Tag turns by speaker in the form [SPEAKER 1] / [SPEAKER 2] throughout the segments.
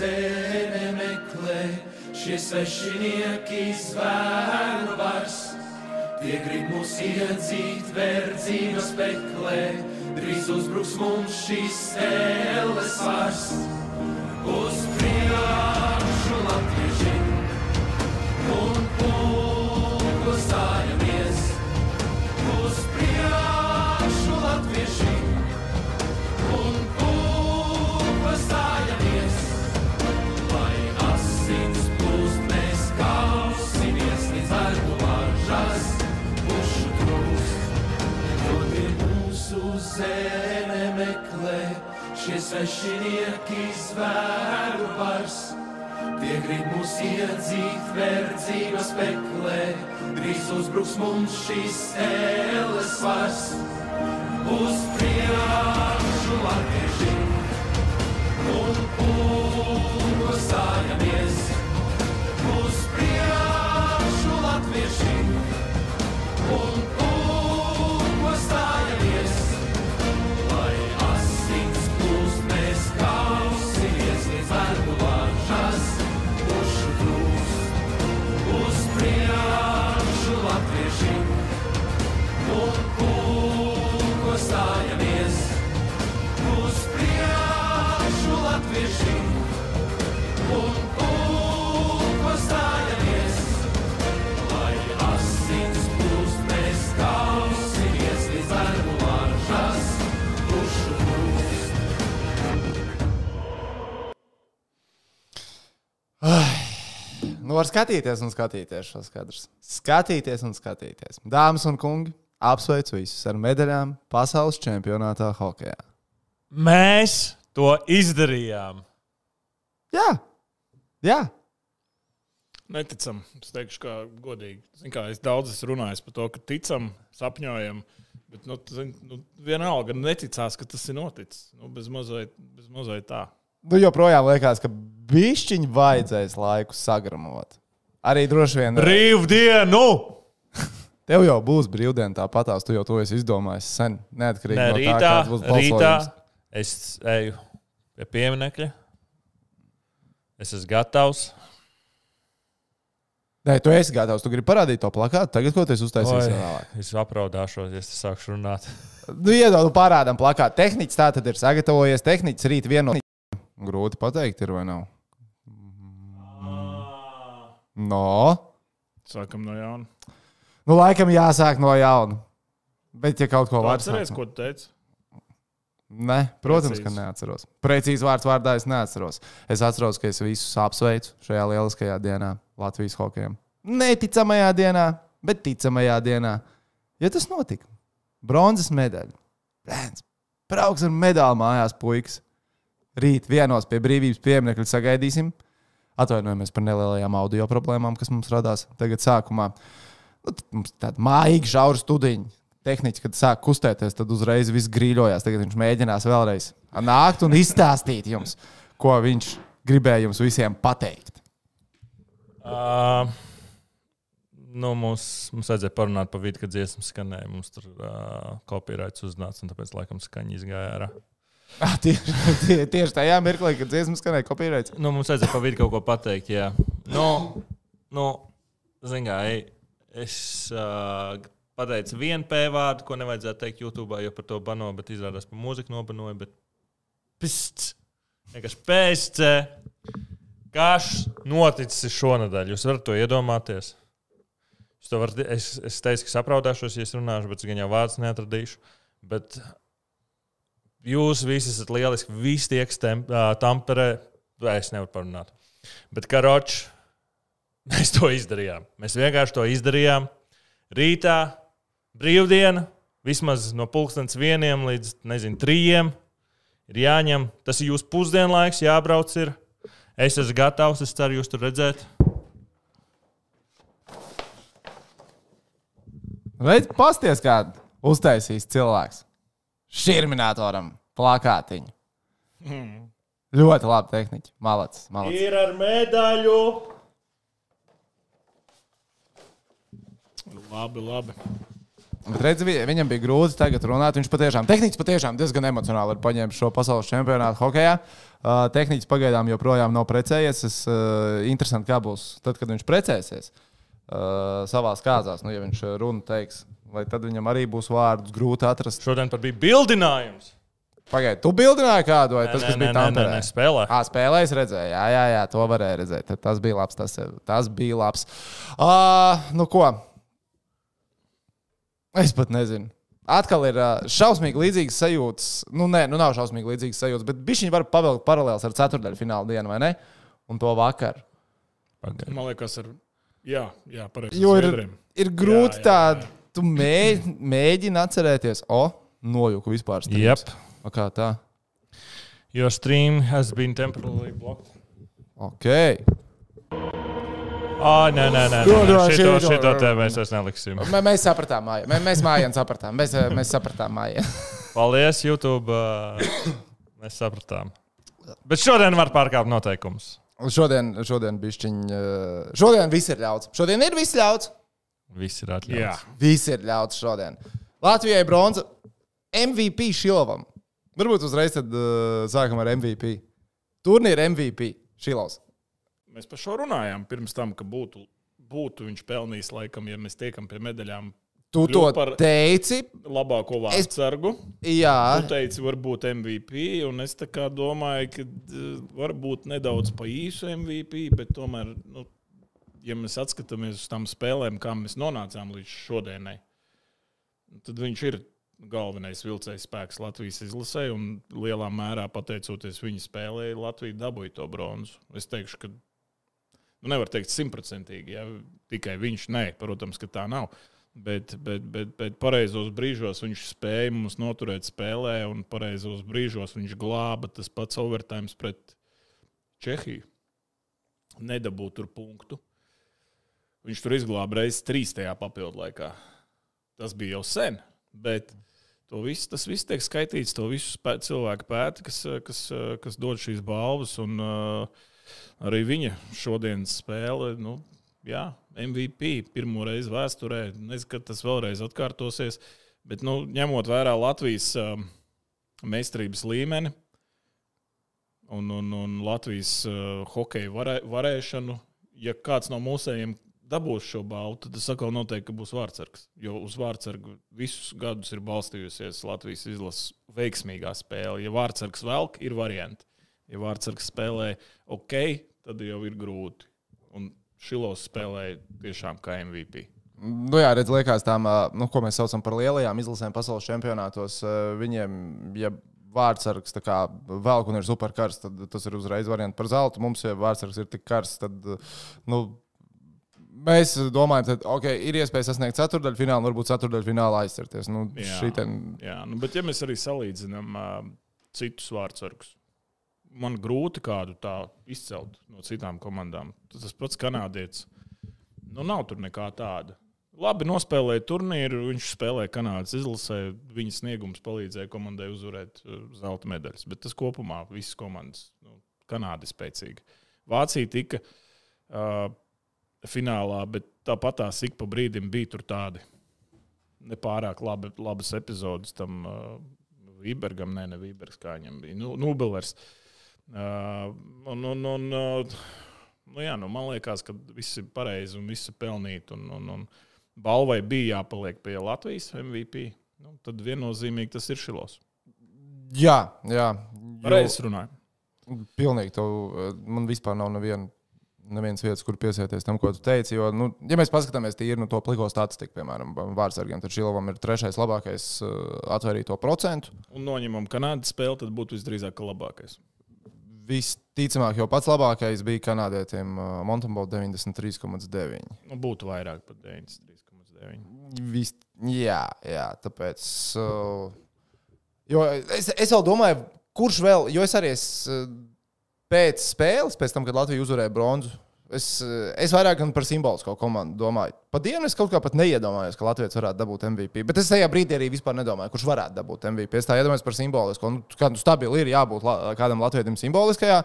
[SPEAKER 1] zeme meklē, šie svešinieki zvēru vairs. Tie grib mūs iedzīt verdzības peklē, drīz uzbruks mums šīs ēles vairs. Uz mūsu zeme meklē, šie svešinieki zvēru vairs. Tie grib mūs iedzīt verdzības peklē, drīz uzbruks mums šīs ēles vairs. Uz priekšu latvieši un pūku stājamies. Uz priekšu latvieši
[SPEAKER 2] Nu, var skatīties un skatīties šos kadrus. Skatīties un skatīties. Dāmas un kungi, apsveicu visus ar medaļām pasaules čempionātā hokeja.
[SPEAKER 3] Mēs to izdarījām.
[SPEAKER 2] Jā, jā.
[SPEAKER 3] Neticam. Es teikšu, kā godīgi. Zin, kā, es daudz esmu runājis par to, ka ticam, sapņojam. Bet nu, zin, nu, vienalga neticās, ka tas ir noticis. Nu, bez mazliet tā.
[SPEAKER 2] Nu, joprojām liekas, ka bišķiņi vajadzēs laiku sagramot. Arī droši vien.
[SPEAKER 3] Brīvdienu!
[SPEAKER 2] Tev jau būs brīvdiena, tāpatās tu jau to esi izdomājis sen. Neatkarīgi
[SPEAKER 3] Nē,
[SPEAKER 2] no tā,
[SPEAKER 3] rītā,
[SPEAKER 2] kāds būs
[SPEAKER 3] rītā
[SPEAKER 2] balsojums.
[SPEAKER 3] es eju pie pieminiekļa. Es esmu gatavs.
[SPEAKER 2] Nē, tu esi gatavs. Tu gribi parādīt to plakātu. Tagad, ko tu
[SPEAKER 3] Oi,
[SPEAKER 2] vēlāk?
[SPEAKER 3] Es apraudāšos, ja es sākšu runāt.
[SPEAKER 2] Nu, iedod, nu, parādām plakātu. Tehnicis tā tad ir sagatavojies. Tehnicis rīt vieno. Grūti pateikt, ir vai nav. No.
[SPEAKER 3] Sākam no jauna.
[SPEAKER 2] Nu, laikam jāsāk no jauna. Bet, ja kaut ko var
[SPEAKER 3] Atcerieties, ko tu teici?
[SPEAKER 2] Nē, protams,
[SPEAKER 3] Precīzi.
[SPEAKER 2] ka neatceros. Precīzi vārds vārdā es neatceros. Es atceros, ka es visus apsveicu šajā lieliskajā dienā Latvijas hokeja. Neticamajā dienā, bet ticamajā dienā. Ja tas notika, bronzas medaļa. Bērns, brauks ar medaļu mājās, puikas. Rīt vienos pie brīvības pieminiekļa sagaidīsim. Atvainojamies par nelielajām audio problēmām, kas mums radās tagad sākumā. Nu, mums tāda mājīga, žaura studiņa. Tehniski, kad sāk kustēties, tad uzreiz viss grīļojās. Tagad viņš mēģinās vēlreiz nākt un izstāstīt jums, ko viņš gribēja jums visiem pateikt.
[SPEAKER 3] Uh, nu, mums, mums vajadzēja parunāt par vidu, kad dziesma skanēja. Mums tur uh, kopīraits uznāca, un tāpēc laikam skaņa izgāja ārā.
[SPEAKER 2] Ah, tieši, tie, tieši tajā mirklī, kad dziesma skanēja kopīraits.
[SPEAKER 3] Nu, mums vajadzēja par vidu kaut ko pateikt. Jā, nu, nu zin kā, es uh, pateicu vienu P vārdu, ko nevajadzētu teikt YouTube, jo par to bano, bet izrādās par mūziku nobanoja. Bet pists, vienkārši PSC. Kas noticis šonadēļ? Jūs varat to iedomāties. Varu, es, es teicu, ka sapraudāšos, ja es runāšu, bet es gan jau vārdus neatradīšu. Bet jūs visi esat lieliski. Visi tie, kas Tamperē, vai es nevaru parunāt. Bet karoči, mēs to izdarījām. Mēs vienkārši to izdarījām. Rītā, brīvdiena, vismaz no pulkstenes vieniem līdz, nezinu, trījiem. Ir jāņem, tas ir jūsu pusdienlaiks, jābrauc. Ir. Es esmu gatavs, es ceru, jūs tur redzēt.
[SPEAKER 2] Reiz pasties, kādu uztaisīs cilvēks. Šurminātoram plakātiņu. Ļoti labi tehniķi. Malacis. malacis.
[SPEAKER 3] Ir ar medaļu. Labi, labi.
[SPEAKER 2] Bet redz, vi- viņam bija grūti tagad runāt. Viņš patiešām, tehnicis patiešām diezgan emocionāli ir paņēmis šo pasaules čempionātu hokeja. Uh, tehnicis pagaidām joprojām nav precējies. Es, uh, interesanti, kā būs tad, kad viņš precēsies uh, savā kāzās. Nu, ja viņš uh, runu teiks, vai tad viņam arī būs vārdus grūti atrast.
[SPEAKER 3] Šodien pat bija bildinājums.
[SPEAKER 2] Pagaidiet, tu bildināji kādu vai
[SPEAKER 3] Nē,
[SPEAKER 2] tas,
[SPEAKER 3] nē,
[SPEAKER 2] kas bija
[SPEAKER 3] nē, nē,
[SPEAKER 2] Tamperē?
[SPEAKER 3] nē, spēlē.
[SPEAKER 2] Ah, spēlējis, redzēju. Jā, jā, jā, to varēja redzēt. Tad Tas bija labs. Tas, tas bija labs. Uh, nu, ko? Es pat nezinu. Atkal ir uh, šausmīgi līdzīgas sajūtas. Nu, nē, nu nav šausmīgi līdzīgas sajūtas, bet viņš var pavilkt paralēlus ar ceturdaļu fināla dienu, vai ne? Un to vakar.
[SPEAKER 3] Pagaid.
[SPEAKER 4] Man liekas, ar. Jā, jā pareizi.
[SPEAKER 2] Jo ir, ir grūti
[SPEAKER 4] Jā, jā,
[SPEAKER 2] tā,
[SPEAKER 4] jā.
[SPEAKER 2] Tu mēģini, mēģini atcerēties, o, nojuku vispār. streams.
[SPEAKER 3] Jep.
[SPEAKER 2] O, kā tā?
[SPEAKER 3] Your stream has been temporarily blocked.
[SPEAKER 2] Ok.
[SPEAKER 3] Ah, nē, nē, nē. Nē,
[SPEAKER 2] dod,
[SPEAKER 3] Šito, te mēs vairs neliksim.
[SPEAKER 2] Mē, mēs sapratām, māja. Mē, mēs mājām sapratām. Mēs, mēs sapratām, māja.
[SPEAKER 3] Paldies, YouTube. Mēs sapratām. Bet šodien var pārkāpt noteikumus.
[SPEAKER 2] Šodien, šodien, bišķiņ, šodien viss ir ļauts. Šodien ir viss ļauts.
[SPEAKER 3] Viss ir
[SPEAKER 4] Jā,
[SPEAKER 3] atļauts.
[SPEAKER 2] Viss ir ļauts šodien. Latvijai bronza MVP Šilovam. Varbūt uzreiz tad, uh, sākam ar MVP. Turnīra MVP Šilovs.
[SPEAKER 4] mēs par šo runājām pirms tam, ka būtu, būtu viņš pelnījis, laikam, ja mēs tiekam pie medaļām,
[SPEAKER 2] Tu to teici.
[SPEAKER 4] labāko
[SPEAKER 2] Es-
[SPEAKER 4] vārdsargu.
[SPEAKER 2] Jā,
[SPEAKER 4] Tu teici, varbūt MVP, un es tā kā domāju, ka eh, varbūt nedaudz pa īsu MVP, bet tomēr, nu, ja mēs atskatāmies uz tām spēlēm, kā mēs nonācām līdz šodienai, tad viņš ir galvenais vilcējs spēks Latvijas izlasē, un lielā mērā pateicoties viņa spēlē, Latvija dabūja to bronzu. Es teikšu, ka nu, nevar teikt simtprocentīgi, ja tikai viņš, nē, protams, ka tā nav. Bet, bet, bet, bet pareizos brīžos viņš spēja mums noturēt spēlē, un pareizos brīžos viņš glāba tas pats overtime pret Čehiju. Nedabūja tur punktu. Viņš tur izglāba reizes trīs tajā papildu laikā. Tas bija jau sen, bet visu, tas viss tiek skaitīts. To visu spē, cilvēku pēta, kas, kas, kas dod šīs balvas. Un, uh, arī viņa šodienas spēle, nu, jā, MVP pirmo reizi vēsturē. Nezinu, kad tas vēlreiz atkārtosies. Bet, nu, ņemot vērā Latvijas um, meistarības līmeni un, un, un Latvijas uh, hokeja varē, varēšanu, ja kāds no mūsējiem dabūs šo balvu, tad es atkal noteikti būs vārdsargs. Jo uz vārdsargu visus gadus ir balstījusies Latvijas izlases veiksmīgā spēle. Ja vārdsargs velk, ir varianti. Ja vārdsargs spēlē ok, tad jau ir grūti. Un Šilovs spēlēja tiešām kā MVP.
[SPEAKER 2] Nu, jā, redz, liekas, tām, nu, ko mēs saucam par lielajām izlasēm pasaules čempionātos. Viņiem, ja vārdsargs kā velk un ir superkarsts, tad tas ir uzreiz variants par zeltu. Mums, ja vārdsargs ir tik karsts, tad nu, mēs domājam, ka okay, ir iespēja sasniegt ceturdaļu finālu, varbūt ceturdaļu finālā aizcerties. Nu,
[SPEAKER 4] Jā.
[SPEAKER 2] šiten,
[SPEAKER 4] Jā, nu, bet ja mēs arī salīdzinām uh, citus vārdsargus, man grūti kādu tā izcelt no citām komandām. Tas pats kanādietis. Nu, nav tur nekā tāda. Labi nospēlēja turnīru, viņš spēlēja Kanādas izlasē. Viņa sniegums palīdzēja komandai uzvarēt zelta medaļas. Bet tas kopumā visas komandas, nu, Kanāda ir spēcīga. Vācija tika uh, finālā, bet tāpat tās ik pa brīdim bija tur tādi nepārāk labi, labas epizodes tam uh, Vībergam, ne, ne Vībergs, kā viņam bija. Nu, Nubelers. Uh, un, un, un, uh, nu, jā, nu, man liekas, ka viss ir pareizi un viss ir pelnīti. Un, un, un balvai bija jāpaliek pie Latvijas MVP. Nu, tad viennozīmīgi tas ir šilos.
[SPEAKER 2] jā, jā.
[SPEAKER 4] Pareizi runāju.
[SPEAKER 2] Pilnīgi. To, eh, man vispār nav neviena. Nevienas vietas, kur piesieties tam, ko tu teici. Jo, nu, ja mēs paskatāmies tīri no to pliko statistiku, piemēram, vārdsargiem, tad Šilovam ir trešais labākais uh, atvērto procentu.
[SPEAKER 4] Un noņemam Kanādas spēli, tad būtu visdrīzāk ka labākais.
[SPEAKER 2] Visticamāk, jau pats labākais bija kanādietiem uh, Montembo 93,9.
[SPEAKER 4] Nu, būtu vairāk par 93,9.
[SPEAKER 2] Vis, jā, jā, tāpēc. Uh, jo es, es vēl domāju, kurš vēl, jo es arī es, uh, pēc spēles, pēc tam, kad Latvija uzvarēja bronzu, es, uh, es vairāk par simbolisko komandu domāju. Pa dienu es kaut kā pat neiedomājos, ka Latvijas varētu dabūt MVP. Bet es tajā brīdī arī vispār nedomāju, kurš varētu dabūt MVP. Es tā iedomājos par simbolisko. Nu, kādu stabili ir jābūt la, kādam latvietim simboliskajā.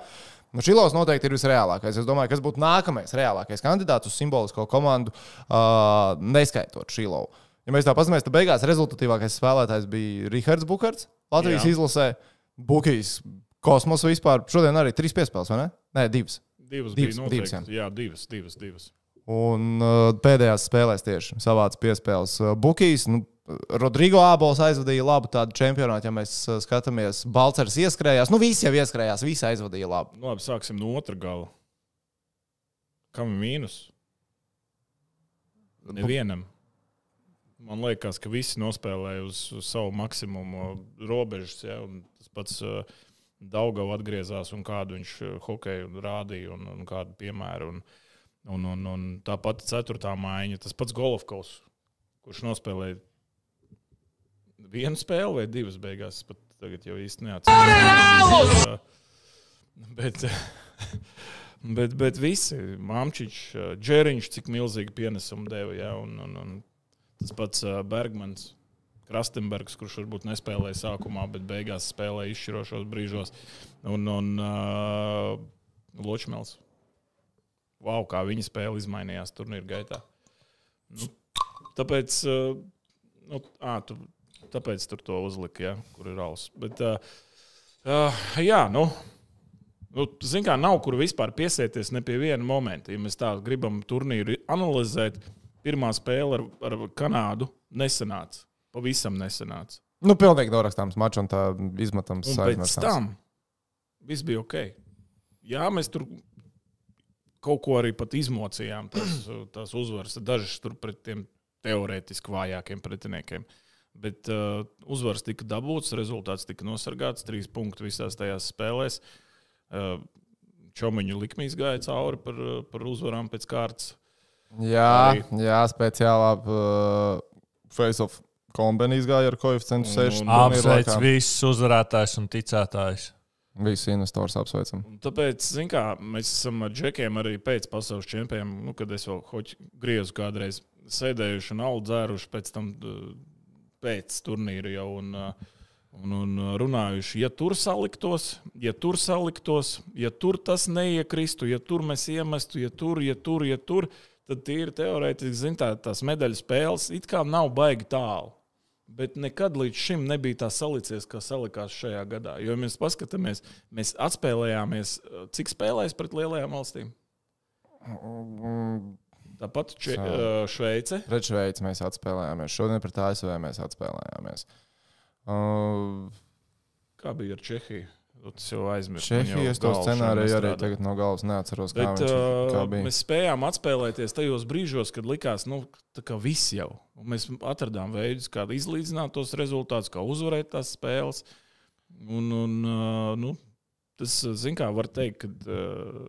[SPEAKER 2] Nu, Šilovs noteikti ir visreālākais. Es domāju, kas būtu nākamais reālākais kandidāts uz simbolisko komandu, uh, neskaitot Šilovu. Ja mēs tā paskatāmies, tad beigās rezultatīvākais spēlētājs bija Rihards Bukārts. Latvijas
[SPEAKER 4] Jā.
[SPEAKER 2] izlasē Bukīs kosmos vispār. Šodien arī trīs piespēles, vai ne? Nē, divas.
[SPEAKER 4] Divas,
[SPEAKER 2] Divas,
[SPEAKER 4] divas bija
[SPEAKER 2] divas,
[SPEAKER 4] noteikti. Jā, divas, divas. divas.
[SPEAKER 2] Un uh, pēdējās spēlēs tieši savāds piespēles uh, Bukīs. Nu, Rodrigo Ābols aizvadīja labu tādu čempionātu, ja mēs uh, skatāmies. Balčers ieskrējās. Nu, visi jau ieskrējās, visi aizvadīja labu.
[SPEAKER 4] Nu, labi, sāksim no otra gala. Kam ir mīnus? Nevienam. Man liekas, ka visi nospēlēja uz, uz savu maksimumu robežas. Ja, tas pats uh, Daugavs atgriezās un kādu viņš uh, hokeju rādīja un, un kādu piemēru. Un, un, un, un tāpat ceturtā maiņa, tas pats Golovkovs, kurš nospēlēja vienu spēli vai divas beigās. Pat tagad jau īsti neatceros. Uh, Bet, bet, bet visi, Māmčiņš, Džeriņš, cik milzīgi pienesumu deva. Ja, un, un, un tas pats Bergmans, Krastenbergs, kurš varbūt nespēlēja sākumā, bet beigās spēlēja izšķirošos brīžos. Un, un uh, Ločmēls. Wow, kā viņa spēle izmainījās turnīra gaitā. Nu, tāpēc, uh, nu, ā, tu, tāpēc tur to uzlika, ja, kur ir auss. Bet, uh, uh, jā, nu. Nu, Ziniet, kā nav kur vispār piesieties ne pie viena momenta. Ja mēs tā gribam turnīru analizēt, pirmā spēle ar, ar Kanādu nesanāca. Pavisam nesanāca.
[SPEAKER 2] Nu, pilnīgi norakstāms mačs un tā izmetams.
[SPEAKER 4] Un pēc
[SPEAKER 2] aizmirstāms.
[SPEAKER 4] tam viss bija ok. Jā, mēs tur kaut ko arī pat izmocījām, tās, tās uzvaras. Dažas tur pret tiem teorētiski vājākiem pretiniekiem. Bet uh, uzvaras tika dabūts, rezultāts tika nosargāts. Trīs punkti visās tajās spēlēs. Uh, Čomiņu likmīs gāja cauri par, par uzvarām pēc kārtas.
[SPEAKER 2] Jā,
[SPEAKER 4] Arī.
[SPEAKER 2] jā speciālā uh, face-off kombinācija gāja ar koeficientu
[SPEAKER 4] Un-
[SPEAKER 2] 6.
[SPEAKER 4] un-
[SPEAKER 3] Apsveic visus uzvarētājus un ticētājus.
[SPEAKER 2] Visi investors apsveicam.
[SPEAKER 4] Un Tāpēc, kā, mēs esam ar džekiem arī pēc pasaules čempioniem, nu, kad es vēl griezu kādreiz sēdējuši un alu dzēruši pēc tam pēc turnīra jau. Un, Un, un runājuši, ja tur saliktos, ja tur saliktos, ja tur tas neiekristu, ja tur mēs iemestu, ja tur, ja tur, ja tur, tad tīri teorētiski, zin, tā, tās medaļu spēles it kā nav baigi tālu. Bet nekad līdz šim nebija tā salicies, kā salikās šajā gadā. Jo mēs paskatāmies, mēs atspēlējāmies, uh, cik spēlēs pret lielajām valstīm. Tāpat če, uh, Šveice.
[SPEAKER 2] Pret Šveici mēs atspēlējāmies. Šodien pret ASV mēs atspēlējāmies. Uh,
[SPEAKER 4] Kā bija ar Čehiju? Tas jau aizmirst.
[SPEAKER 2] Čehijas to scenāriju arī tagad no galvas neatceros, kā
[SPEAKER 4] Bet,
[SPEAKER 2] viņš kā
[SPEAKER 4] uh,
[SPEAKER 2] bija.
[SPEAKER 4] mēs spējām atspēlēties tajos brīžos, kad likās, nu, kā viss jau. Mēs atradām veidus, kā izlīdzināt tos rezultātus, kā uzvarēt tās spēles. Un, un uh, nu, tas, zin kā, var teikt, ka uh,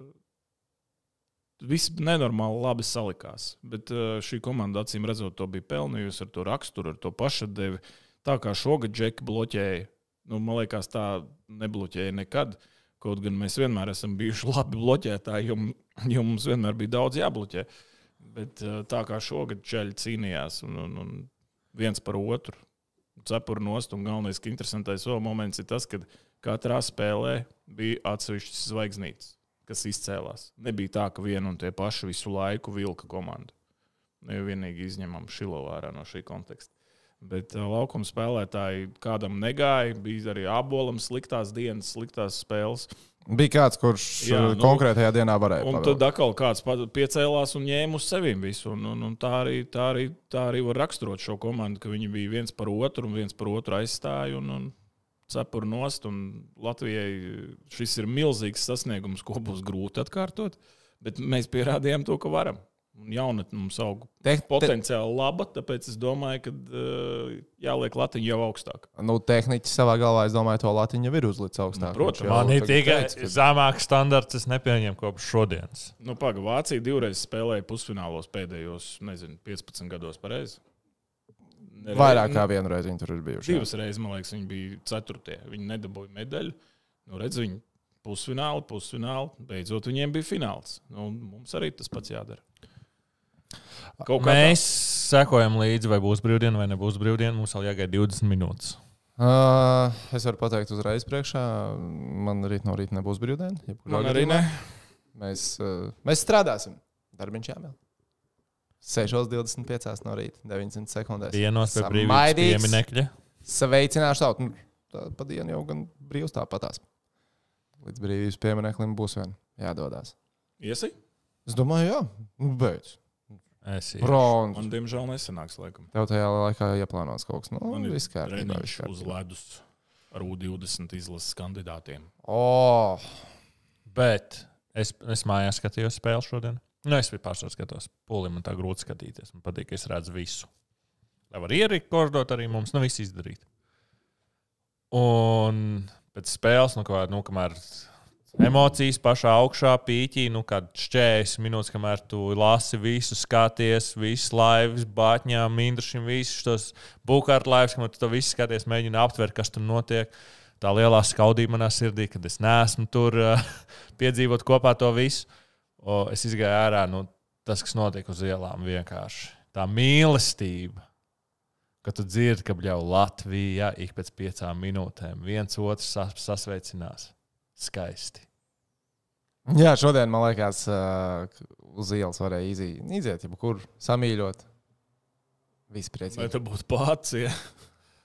[SPEAKER 4] viss nenormāli labi salikās. Bet uh, šī komanda, acīm redzot, to bija pelnījusi ar to raksturu, ar to pašadevi. Tā kā šogad Džeki bloķēja, nu, man liekas, tā nebloķēja nekad. Kaut gan mēs vienmēr esam bijuši labi bloķētāji, jo, jo mums vienmēr bija daudz jābloķē. Bet uh, tā kā šogad ceļi cīnījās un, un, un viens par otru, cepuru nost. Un galvenais, ka interesantais vēl moments ir tas, ka katrā spēlē bija atsevišķas zvaigznītes, kas izcēlās. Nebija tā, ka viena un tie paši visu laiku vilka komandu. Ne jau vienīgi izņemam Šilovā no šī konteksta. Bet uh, laukuma spēlētāji kādam negāja. Bija arī abolam sliktās dienas, sliktās spēles.
[SPEAKER 2] Bija kāds, kurš
[SPEAKER 4] Jā, nu,
[SPEAKER 2] konkrētajā dienā varēja.
[SPEAKER 4] Un
[SPEAKER 2] pavēlt.
[SPEAKER 4] tad atkal kāds piecēlās un ņēma uz sevis visu. Un, un, un tā, arī, tā, arī, tā arī var raksturot šo komandu, ka viņi bija viens par otru un viens par otru aizstāja. Un, un cepuru nost. Un Latvijai šis ir milzīgs sasniegums, ko būs grūti atkārtot. Bet mēs pierādījām to, ka varam. Un jaunatne mums aug
[SPEAKER 2] Te- te-
[SPEAKER 4] potenciāli laba, tāpēc es domāju, ka uh, jāliek Latvija jau augstāk.
[SPEAKER 2] Nu, tehniķis savā galvā, es domāju, to latiņu jau ir uzlicis augstāk.
[SPEAKER 4] Nu, protams.
[SPEAKER 3] Man ir tikai
[SPEAKER 2] ka-
[SPEAKER 3] zemāks standarts, es nepieņemu kopš šodienas.
[SPEAKER 4] Nu, Pagaidām, Vācija divreiz spēlēja pusfinālos pēdējos, nezinu, 15 gados pareizi. Nereiz-
[SPEAKER 2] Vairāk kā vienu reizi viņi tur ir bijuši.
[SPEAKER 4] Divas reizes, man liekas, viņi bija ceturtie. Viņi nedabūja medaļu. Nu, redz, viņi pusfināli, pusfināli. Beidzot, viņiem bija fināls. Nu, mums arī tas pats jādara. Kaut kā
[SPEAKER 3] Mēs sekojam līdzi, vai būs brīvdiena vai nebūs brīvdiena. Mums vēl jāgaida 20 minūtes.
[SPEAKER 2] Uh, es varu pateikt uzreiz priekšā, man rīt no rīta nebūs brīvdiena.
[SPEAKER 4] tā.
[SPEAKER 2] jebkurā
[SPEAKER 4] Man arī ne.
[SPEAKER 2] Mēs, uh, mēs strādāsim. Darbiņš jāmēl. 6.25 no rīta, 900 sekundēs.
[SPEAKER 3] Dienos pie brīvības pieminekļa.
[SPEAKER 2] Sveicināšu tautu. Nu, tā pa dienu jau gan brīvs tāpatās. Līdz brīvības piemineklim būs vien jādodas.
[SPEAKER 4] Iesi?
[SPEAKER 2] Es domāju, jā, nu, beidz.
[SPEAKER 3] Es
[SPEAKER 2] Brons.
[SPEAKER 4] Man, diemžēl, nesanāks. Laikam.
[SPEAKER 2] Tev tajā laikā ieplānots kaut kas. Nu,
[SPEAKER 4] Man ir
[SPEAKER 2] viss kārtībā.
[SPEAKER 4] uz ledus ar U20 izlases kandidātiem.
[SPEAKER 2] O,
[SPEAKER 3] Bet es, es mājās skatījos spēli šodien. Nu, es vispār skatos. Pūlim man tā grūti skatīties. Man patīk, ka es redzu visu. Lai var ierikordot arī mums, nu viss izdarīt. Un pēc spēles, nu, kā, nu kamēr emocijas pašā augšā pīķī, nu, kad 40 minūtes, kamēr tu lasi visu, skaties, visas laivas, bāķņām, mindrušiem, visus tos būkārtu laivas, kamēr tu to visu skaties, mēģini aptvert, kas tur notiek. Tā lielā skaudība manā sirdī, kad es neesmu tur uh, piedzīvot kopā to visu. O, es izgāju ārā, nu, tas, kas notiek uz ielām, vienkārši tā mīlestība. Kad tu dzirdi, ka jau Latvija ik pēc piecām minūtēm viens otru sas sasveicinās. Skaisti.
[SPEAKER 2] Jā, šodien man liekas, uz ielas varēja izi- iziet, jebkur samīļot. Viss
[SPEAKER 4] Vai tas būtu pats? Ja?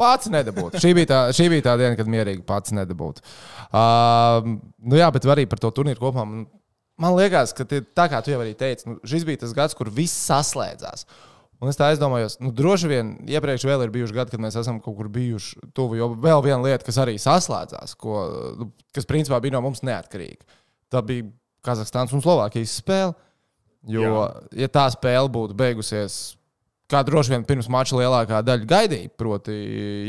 [SPEAKER 2] Pats nedabūtu. Šī bija, tā, šī bija tā diena, kad mierīgi pats nedabūtu. Uh, nu jā, bet arī par to turnīru kopumā. Man, man liekas, ka tie, tā kā tu jau arī teici, nu, šis bija tas gads, kur viss saslēdzās. Un es tā aizdomājos, nu, droši vien iepriekš vēl ir bijuši gadi, kad mēs esam kaut kur bijuši tuvu. Jo vēl viena lieta, kas arī saslēdzās, ko, nu, kas principā bija no mums neatkarīga, tā bija Kazahstānas un Slovākijas spēle. Jo, Jā. ja tā spēle būtu beigusies, kā droši vien pirms mača lielākā daļa gaidīja, proti,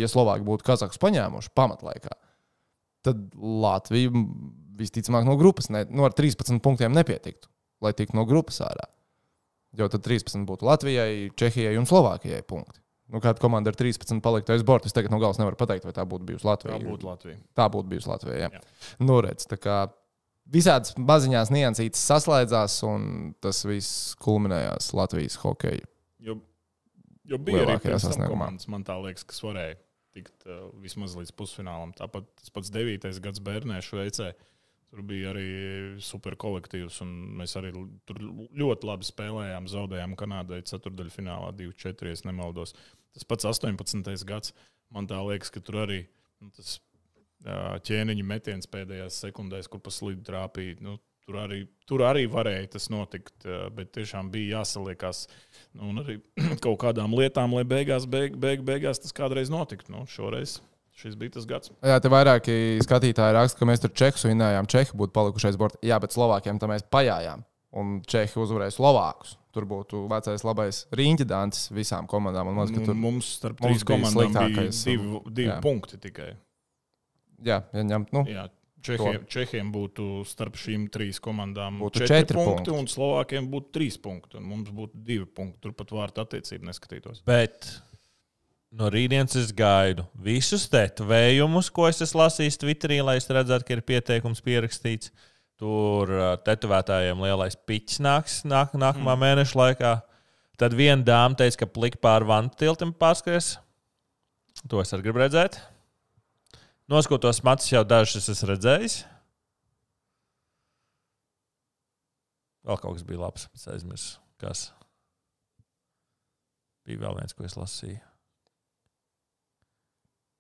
[SPEAKER 2] ja Slovāki būtu Kazahstānu paņēmuši pamatlaikā, tad Latvija visticamāk no grupas ne, no ar 13 punktiem nepietiktu, lai tiktu no grupas ārā. Jo tad 13 būtu Latvijai, Čehijai un Slovākijai punkti. Nu, kāda komanda ar 13 paliktu aiz borta, es tagad no galas nevaru pateikt, vai tā būtu bijusi Latvija.
[SPEAKER 4] Tā būtu Latvija.
[SPEAKER 2] Tā būtu bijusi Latvija. Jā.
[SPEAKER 4] Jā.
[SPEAKER 2] Nu, redz, tā kā visādas maziņās niansītes saslēdzās, un tas viss kulminējās Latvijas hokeja.
[SPEAKER 4] Jo, jo bija arī
[SPEAKER 2] sasniegumā.
[SPEAKER 4] komandas, man tā liekas, kas varēja tikt uh, vismaz līdz pusfinālam. Tāpat tas pats devītais gads Bērnēšu veicē. Tur bija arī super kolektīvs, un mēs arī tur ļoti labi spēlējām. Zaudējām Kanādai ceturdaļfinālā 2-4, ja nemaldos. Tas pats 18. gads. Man tā liekas, ka tur arī nu, tas ķēniņa metiens pēdējās sekundēs, kur pa slidu trāpīja. Nu, tur, arī, tur arī varēja tas notikt, bet tiešām bija jāsaliekās nu, arī kaut kādām lietām, lai beigās, beig, beig, beigās tas kādreiz notiktu. Nu, šoreiz šis bija tas gads.
[SPEAKER 2] Jā, te vairāki skatītāji raksta, ka mēs tur Čehus vinējām. Čehi būtu palikuši aiz borta. Jā, bet Slovākiem tam mēs pajājām. Un Čehi uzvarēja Slovākus. Tur būtu vecais labais riņķa dants visām komandām. Man,
[SPEAKER 4] Nu,
[SPEAKER 2] tur,
[SPEAKER 4] mums starp
[SPEAKER 2] mums
[SPEAKER 4] trīs komandām bija
[SPEAKER 2] sliktākais,
[SPEAKER 4] divi, divi
[SPEAKER 2] jā.
[SPEAKER 4] punkti tikai.
[SPEAKER 2] Jā, ja ņemt, nu,
[SPEAKER 4] Jā. Čehiem, Čehiem būtu starp šīm trīs komandām
[SPEAKER 2] Būtu
[SPEAKER 4] četri,
[SPEAKER 2] četri
[SPEAKER 4] punkti,
[SPEAKER 2] punkti.
[SPEAKER 4] un Slovākiem būtu trīs punkti. un Mums būtu divi punkti. Turpat vārtu attiecību neskatītos.
[SPEAKER 3] Bet no rītdienas es gaidu visus tetovējumus, ko es esmu lasījis Twitterī, lai es redzētu, ka ir pieteikums pierakstīts. Tur tetovētājiem lielais piķis nāks nāk, nākamā mm. mēneša laikā. Tad viena dāma teica, ka plika pāri vantu tiltam pārskries. To es arī gribu redzēt. Noskatoties matus, jau dažus es esmu redzējis. Vēl kaut kas bija labs, es aizmirsu. Kas? Bija vēl viens, ko es lasīju.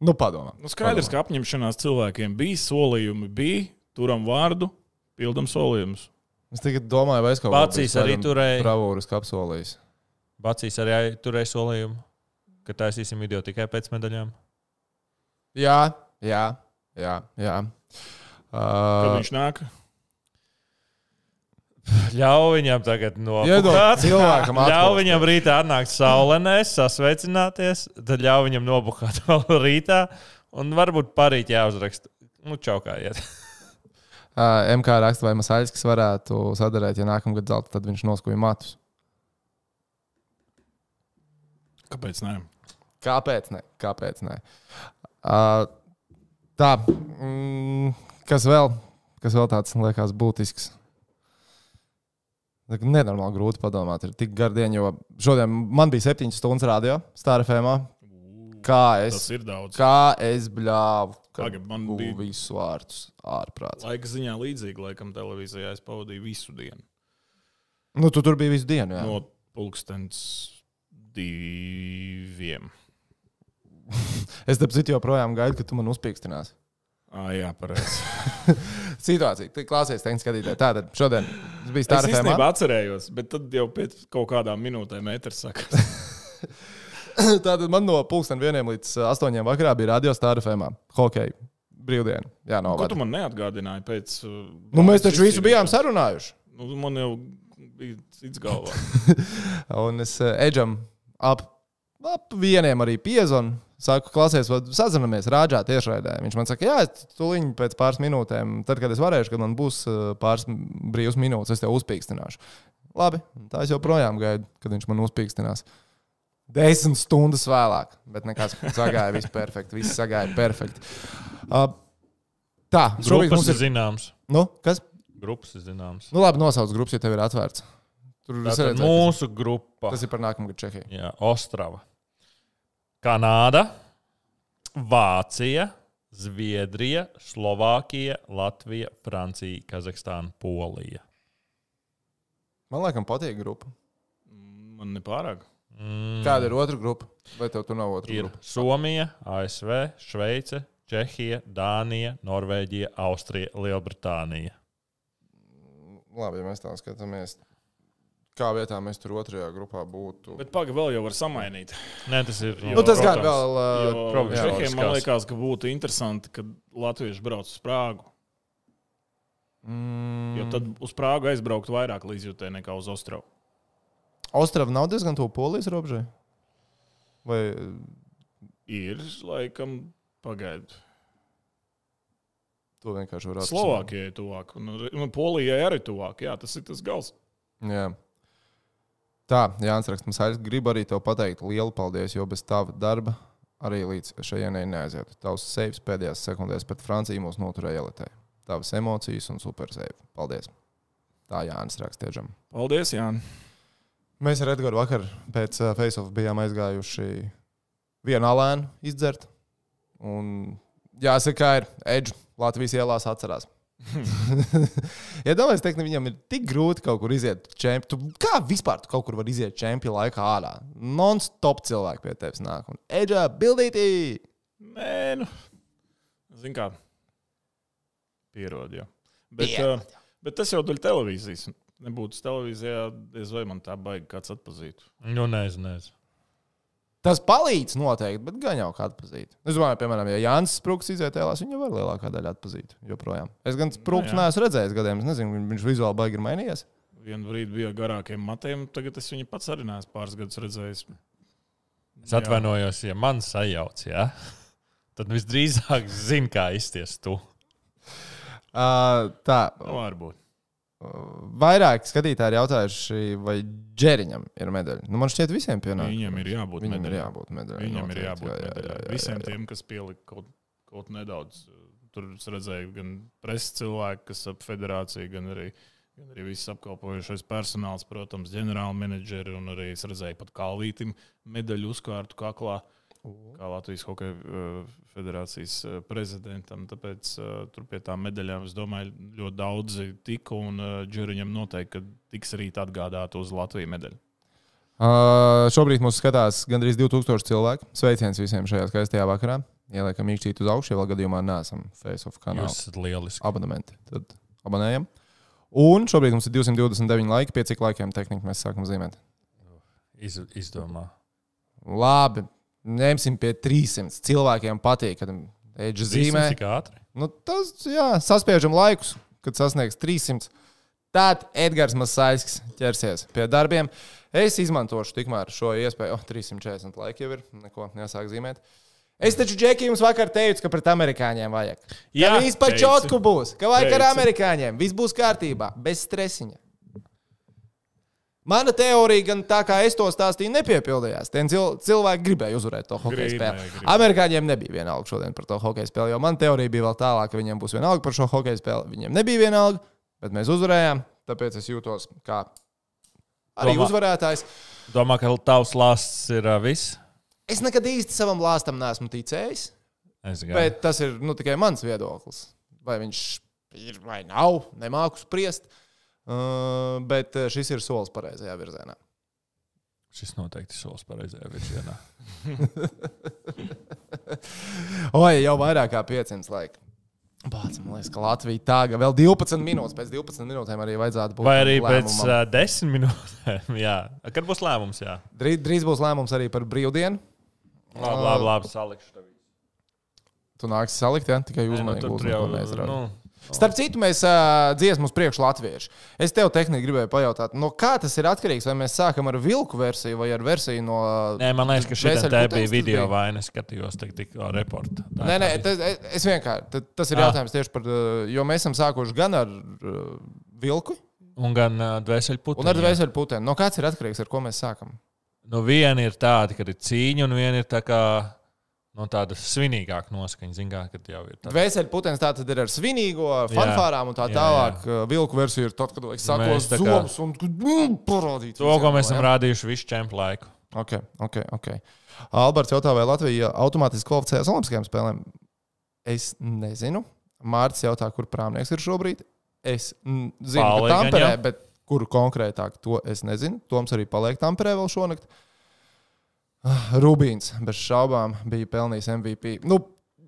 [SPEAKER 2] nu padomā.
[SPEAKER 4] Nu, skaidrs, ka apņemšanās cilvēkiem bija solījumi, bija turam vārdu, pildam solījumus.
[SPEAKER 2] Es tikai domāju, vai es kaut
[SPEAKER 3] Vācijas arī turēja.
[SPEAKER 2] Bravūras kapsolījis.
[SPEAKER 3] Bacīs arī turēja solījumu, ka taisīsim video tikai pēc medaļām.
[SPEAKER 2] Jā, jā, jā. jā.
[SPEAKER 4] Kad
[SPEAKER 2] Uh,
[SPEAKER 4] viņš nāk,
[SPEAKER 3] Ļauj viņam tagad
[SPEAKER 2] cilvēkam
[SPEAKER 3] Ļauj viņam rītā atnākt saulenēs, sasveicināties, tad ļauj viņam nobukāt vēl rītā. Un varbūt parīt jāuzraksta. Nu, čaukājiet.
[SPEAKER 2] uh, MK raksta, vai Masaļskis varētu sadarēt, ja nākamgad zelta, tad viņš noskuja matus.
[SPEAKER 4] kāpēc ne?
[SPEAKER 2] Kāpēc? Ne? Kāpēc ne? Uh, tā, mm, kas vēl? Kas vēl tāds liekas būtisks? Kā Nenormāli grūti padomāt. Ir tik gara diena, jo šodien man bija septiņas stundas radio Star FM. Kā es,
[SPEAKER 4] Tas ir daudz.
[SPEAKER 2] kā es bļāvu,
[SPEAKER 4] Pagaid, man bija-
[SPEAKER 2] visus vārdus ārprātā.
[SPEAKER 4] Laika ziņā līdzīgi, laikam, televīzijā es pavadīju visu dienu.
[SPEAKER 2] Nu, tu tur biji visu dienu. Jā.
[SPEAKER 4] No pulkstens diviem.
[SPEAKER 2] Es tam citu joprojām gaidu, ka tu man uzpīkstinās.
[SPEAKER 4] Ah, jā, pareizi.
[SPEAKER 2] Situācija, tā klāsies, teikt, skatītāji. Tātad šodien tas bija
[SPEAKER 4] Es
[SPEAKER 2] Star FM.
[SPEAKER 4] īstenībā atcerējos, bet tad jau pēc kaut kādām minūtēm metrs saka.
[SPEAKER 2] Tātad man no pulksten vieniem līdz astoņiem vakarā bija radio Star FM. Hokeja brīvdiena. Jā, no
[SPEAKER 4] Ko tu man neatgādināji pēc?
[SPEAKER 2] Nu, mēs taču visu bijām sarunājuši.
[SPEAKER 4] Nu, man jau bija cits galvā.
[SPEAKER 2] Un es Edžam ap, ap vieniem arī piezvanu. Saku, klausies, sazināmies rāžā tiešraidē. Viņš man saka, jā, tuliņ pēc pāris minūtēm, tad, kad es varēšu, kad man būs pāris brīvas minūtes, es tev uzpīkstināšu. Labi, tā es joprojām gaidu, kad viņš man uzpīkstinās. Desmit stundas vēlāk, bet nekas sagāja, viss perfekti, viss sagāja perfekti. Uh, tā,
[SPEAKER 3] Grupas
[SPEAKER 2] mums
[SPEAKER 3] ir
[SPEAKER 2] ir.
[SPEAKER 3] zināmas.
[SPEAKER 2] Nu, kas?
[SPEAKER 3] Grupas ir zināmas.
[SPEAKER 2] Nu, labi, nosauc grupas, ja tev ir atvērts. Tur redzēju,
[SPEAKER 3] mūsu grupa.
[SPEAKER 2] tas ir par nākamā gada Čehiju.
[SPEAKER 3] Jā, Ostrava. Kanāda, Vācija, Zviedrija, Slovākija, Latvija, Francija, Kazahstāna, Polija.
[SPEAKER 2] Man liekas, patīk grupa.
[SPEAKER 4] Man nepārāk.
[SPEAKER 3] Mm,
[SPEAKER 2] Kāda ir otra grupa? Vai tev tur nav otra
[SPEAKER 3] ir
[SPEAKER 2] grupa?
[SPEAKER 3] Somija, ASV, Šveice, Čehija, Dānija, Norvēģija, Austrija, Lielbritānija.
[SPEAKER 2] Labi, ja mēs tā skatāmies. Kā vietā mēs tur otrajā grupā būtu?
[SPEAKER 4] Bet pagaidi, vēl jau var samainīt.
[SPEAKER 3] Nē, tas ir.
[SPEAKER 2] nu, tas gan vēl. Uh,
[SPEAKER 4] Jo. Čehiem man liekas, ka būtu interesanti, kad latvieši brauc uz Prāgu.
[SPEAKER 2] mm,
[SPEAKER 4] Jo tad uz Prāgu aizbraukt vairāk līdzjūtē nekā uz Ostravu.
[SPEAKER 2] Ostrava nav diezgan tuvu polijas robežai. Vai
[SPEAKER 4] Ir laikam pagaidu.
[SPEAKER 2] to vienkārši var atrast?
[SPEAKER 4] Slovākijai tuvāk, un, un Polijai arī tuvāk. Jā, tas ir tas gals.
[SPEAKER 2] Jā. Tā, Jānis Raksts, mums aiz grib arī tev pateikt lielu paldies, jo bez tava darba arī līdz šejienei neaizietu. Tavs sevis pēdējās sekundēs pret Franciju mūs noturēja elitē. Tavas emocijas un super sevi. Paldies! Tā Jānis Raksts tiešām.
[SPEAKER 4] Paldies, Jānis.
[SPEAKER 2] Mēs ar Edgars vakar pēc uh, Face-Off bijām aizgājuši vienu alēnu izdzert. Un jāsaka, ir Edžu Latvijas ielās atcerās. ja domājat, ka viņam ir tik grūti kaut kur iziet čempionu, kā vispār tu kaut kur var iziet čempionu laikā ārā? Non-stop cilvēki pie tevis nāk. Un Edžā bildītī!
[SPEAKER 4] Nē, nu. Zini, kā pierod. Jā. Bet,
[SPEAKER 2] Pierod,
[SPEAKER 4] uh, bet tas jau daļa televīzijas. Nebūtu televīzijā, diez vai man tā baigi kāds atpazītu.
[SPEAKER 3] Nu, nezinu, nezinu.
[SPEAKER 2] Tas palīdz noteikti, bet gan jau kā atpazīt. Es domāju, piemēram, ja Jānis Sprūks iziet ēlās, viņu var lielākā daļa. Joprojām. Es gan Sprūks
[SPEAKER 4] jā.
[SPEAKER 2] neesmu redzējis gadiem. Es nezinu, viņš vizuāli baigi ir mainījies.
[SPEAKER 4] Vienu brīdi bija garākiem matiem, tagad es viņu pats arī neesmu pāris gadus redzējis.
[SPEAKER 3] Es atvainojos, ja man sajauc, ja? tad visdrīzāk zinu, kā izties tu.
[SPEAKER 2] Uh, tā,
[SPEAKER 4] Nu, varbūt.
[SPEAKER 2] Vairāk skatītāji ir jautājuši, vai Džeriņam ir medaļa. Nu, man šķiet, visiem pienāk.
[SPEAKER 4] Viņam ir jābūt
[SPEAKER 2] Viņam ir
[SPEAKER 4] medaļai.
[SPEAKER 2] jābūt medaļai.
[SPEAKER 4] Viņam ir jābūt
[SPEAKER 2] Jā, jā, jā,
[SPEAKER 4] medaļai.
[SPEAKER 2] jā, jā,
[SPEAKER 4] Visiem
[SPEAKER 2] jā.
[SPEAKER 4] tiem, kas pielika kaut, kaut nedaudz. Tur redzēju gan preses cilvēku, kas ap federāciju, gan arī, gan arī viss apkalpojušais personāls, protams, ģenerāla menedžeri. Un arī es redzēju pat Kalvītam medaļu uzkārtu kaklā. Kā Latvijas Hokeja uh, federācijas uh, prezidentam. Tāpēc uh, tur pie tām medaļām, es domāju, ļoti daudzi tika. Un uh, Džuriņam noteikti tiks rīt atgādāta uz Latvijas medaļu.
[SPEAKER 2] Uh, šobrīd mums skatās gandrīz 2000 cilvēku. Sveiciens visiem šajā skaistajā vakarā. Ieliekam īkšķīt uz augšu, ja vēl gadījumā neesam Face-Off kanālā.
[SPEAKER 3] Jūs esat lieliski.
[SPEAKER 2] abonenti. Tad abonējam. Un šobrīd mums ir 229 laiki. Pie cik laikiem tehniski mēs sākam zīmēt?
[SPEAKER 3] Iz, izdomā.
[SPEAKER 2] Labi, ņemsim pie 300. Cilvēkiem patīk, kad eģis zīmē. Nu, tas, jā, saspiežam laikus, kad sasniegs 300. Tad Edgars Masaiskis ķersies pie darbiem. Es izmantošu tikmēr šo iespēju. Oh, 340 laiki jau ir. Neko jāsāk zīmēt. Es taču, Džeki, jums vakar teicu, ka pret amerikāņiem vajag. Jā, viss pa
[SPEAKER 4] teici.
[SPEAKER 2] čotku būs. Ka vajag ar amerikāņiem. Viss būs kārtībā, bez stresiņa. Mana teorija, gan tā kā es to stāstīju, nepiepildījās. Tie cil cilvēki gribēja uzvarēt to
[SPEAKER 4] Gribēja,
[SPEAKER 2] spēli. Amerikāņiem nebija vienalga šodien par to hokeja spēli, jo man teorija bija vēl tālāk, ka viņiem būs vienalga par šo hokeja spēli. Viņiem nebija vienalga, bet mēs uzvarējām. Tāpēc es jūtos kā arī
[SPEAKER 3] Domā-
[SPEAKER 2] uzvarētājs.
[SPEAKER 3] Domā, ka tavs lāsts ir uh, viss?
[SPEAKER 2] Es nekad īsti savam lāstam neesmu ticējis, bet tas ir nu, tikai mans viedoklis. Vai viņš ir vai nav, nemāku spriest. Uh, bet uh, šis ir solis pareizajā virzienā.
[SPEAKER 3] Šis noteikti solis pareizajā virzienā.
[SPEAKER 2] Oi, jau vairāk kā 500 laika. Bāc, man liekas, ka Latvija tāga vēl 12 minūtes. Pēc 12 minūtēm arī vajadzētu būt.
[SPEAKER 3] Vai arī pēc
[SPEAKER 2] lēmumam.
[SPEAKER 3] uh, desmit minūtēm? Jā, kad būs lēmums? Jā,
[SPEAKER 2] Drīz, drīz būs lēmums arī par brīvdienu.
[SPEAKER 3] labi, labi, labi salikšu tev.
[SPEAKER 2] Tu nāksi salikt, ja tikai
[SPEAKER 3] nu,
[SPEAKER 2] uzmanīgi
[SPEAKER 3] tur,
[SPEAKER 2] būs.
[SPEAKER 3] tur jau
[SPEAKER 2] neizrādīt.
[SPEAKER 3] nu,
[SPEAKER 2] Starp citu, mēs uh, dziesmu uz priekšu latviešu. Es tev tehniski gribēju pajautāt, no kā tas ir atkarīgs? Vai mēs sākam ar vilku versiju vai ar versiju no.
[SPEAKER 3] Nē, man liekas, ka šī
[SPEAKER 2] putenis
[SPEAKER 3] bija video
[SPEAKER 2] bija?
[SPEAKER 3] vaina. Es skatījos, tik, tik reportu.
[SPEAKER 2] Nē, nē, tas, es vienkārši. Tas ir
[SPEAKER 3] Ah.
[SPEAKER 2] jautājums tieši par. Jo mēs esam sākuši gan ar uh, vilku,
[SPEAKER 3] Un gan uh, dvēseli putekļi.
[SPEAKER 2] un ar dvēseli putēm. No kāds ir atkarīgs, ar ko mēs sākam?
[SPEAKER 3] Nu, viena ir tāda, ka ir cīņa, un viena ir tā kā, nu, tāda svinīgāka noskaņa. Zinām, ka jau ir tāda.
[SPEAKER 2] Dvēseli putekļi tā tad ir ar svinīgo fanfārām un tā
[SPEAKER 3] Jā,
[SPEAKER 2] tālāk. Uh, Vilku versija ir tad, kad
[SPEAKER 3] tā kā-
[SPEAKER 2] zomus un parādīt.
[SPEAKER 3] To, ko mēs esam rādījuši visu čempionu laiku.
[SPEAKER 2] Ok, ok. okay. Alberts jautā, vai Latvija automātiski kvalificējas Olimpiskajām spēlēm? Es nezinu. Mārcis jautā, kur prāmnieks ir šobrīd. Es zinu,
[SPEAKER 3] Paliek
[SPEAKER 2] ka Tamperē, bet kuru konkrētāk to es nezinu. Toms arī paliek Tamperē vēl šonakt. Ah, Rubīns bez šaubām bija pelnījis MVP. Nu,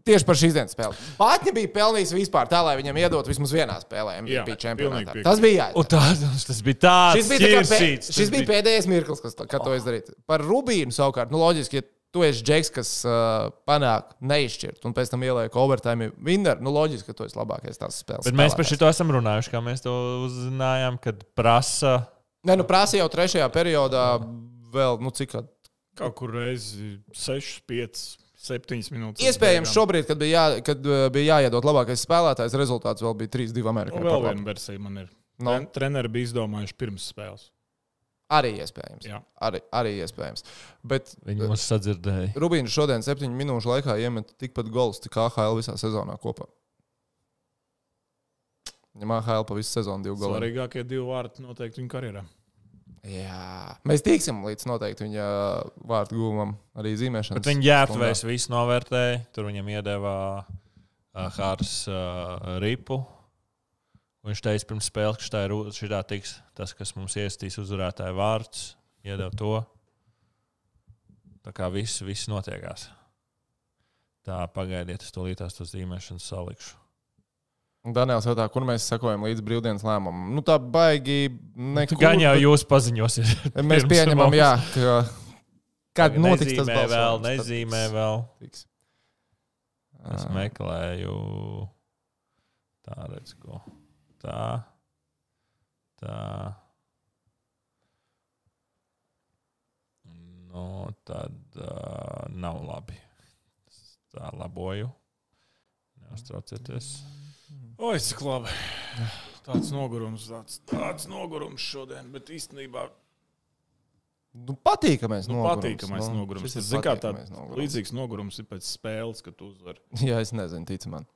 [SPEAKER 2] tieši par šīs dienas spēli. Pātņi bija pelnījis vispār tā, lai viņam iedot vismaz vienā spēlē MVP
[SPEAKER 4] Jā,
[SPEAKER 2] čempionātā. Tas bija
[SPEAKER 3] Un
[SPEAKER 2] jāizdara.
[SPEAKER 3] tā, tas bija tāds
[SPEAKER 2] Šis bija, tā pē, šis bija pēdējais mirklis, kas, kad to izdarīt. Par Rubīnu savukārt, nu, loģiski, ja tu esi džeks, kas uh, panāk neizšķirt, un pēc tam ieliek overtime winner, nu, loģiski, ka tu esi labākais tās spēles.
[SPEAKER 3] Bet mēs par šo esam runājuši, kā mēs to uzzinājām, kad prasa.
[SPEAKER 2] Nē, nu, prasa jau trešajā periodā vēl, nu, cik. kad-
[SPEAKER 4] Kaut kur reizi 6, 5, 7 minūtes.
[SPEAKER 2] Iespējams, šobrīd, kad bija, jā, kad uh, bija jāiedod labākais spēlētājs, rezultāts vēl bija 3-2 Amerikā.
[SPEAKER 4] Vēl viena versija man ir.
[SPEAKER 2] No.
[SPEAKER 4] Treneri bija izdomājuši pirms spēles.
[SPEAKER 2] Arī iespējams.
[SPEAKER 4] Jā.
[SPEAKER 2] Arī, arī iespējams. Bet
[SPEAKER 3] Viņi mūs sadzirdēja.
[SPEAKER 2] Rubīns šodien, septiņu minūšu laikā, iemet tikpat gols, cik AHL visā sezonā kopā. Viņam AHL pa visu sezonu divu golu.
[SPEAKER 4] Svarīgākie divi vārti noteikti viņa karjerā.
[SPEAKER 2] Jā, mēs tiksim līdz noteikti viņa vārtu gūmam, arī zīmēšanas.
[SPEAKER 3] Bet viņi ģērbtuvēs visu novērtēja. Tur viņam iedeva uh, Hārs uh, ripu. Viņš teica pirms spēles, ka šitā ir šitā tiks tas, kas mums iestīs uzvarētāju vārds. Iedeva to. Tā kā viss, viss notiekās. Tā pagaidiet, es to līdās to zīmēšanas salikšu.
[SPEAKER 2] Daniels jautā, kur mēs sekojam līdz brīvdienas lēmumam. Nu, tā baigi nekur.
[SPEAKER 3] Gan jau jūs paziņosiet.
[SPEAKER 2] Mēs pieņemam,
[SPEAKER 3] mums.
[SPEAKER 2] jā, ka kad
[SPEAKER 3] Tagad
[SPEAKER 2] notiks tas
[SPEAKER 3] vēl,
[SPEAKER 2] balsojums, tad
[SPEAKER 3] nezīmē
[SPEAKER 2] tiks-
[SPEAKER 3] vēl.
[SPEAKER 2] tiks.
[SPEAKER 3] Es
[SPEAKER 2] Ā.
[SPEAKER 3] meklēju tā, redz, ko. Tā, tā. Nu, tad uh, nav labi. Tā laboju. Neuztraucieties.
[SPEAKER 4] Oi, cik labi. Tāds nogurums, tāds, tāds nogurums šodien, bet īstenībā
[SPEAKER 2] Nu, patīkamais
[SPEAKER 4] nu,
[SPEAKER 2] nogurums.
[SPEAKER 4] patīkamais
[SPEAKER 2] nu,
[SPEAKER 4] nogurums. Tas kā tāds līdzīgs nogurums ir pēc spēles, kad tu uzvari.
[SPEAKER 2] Jā, es nezinu, tic man.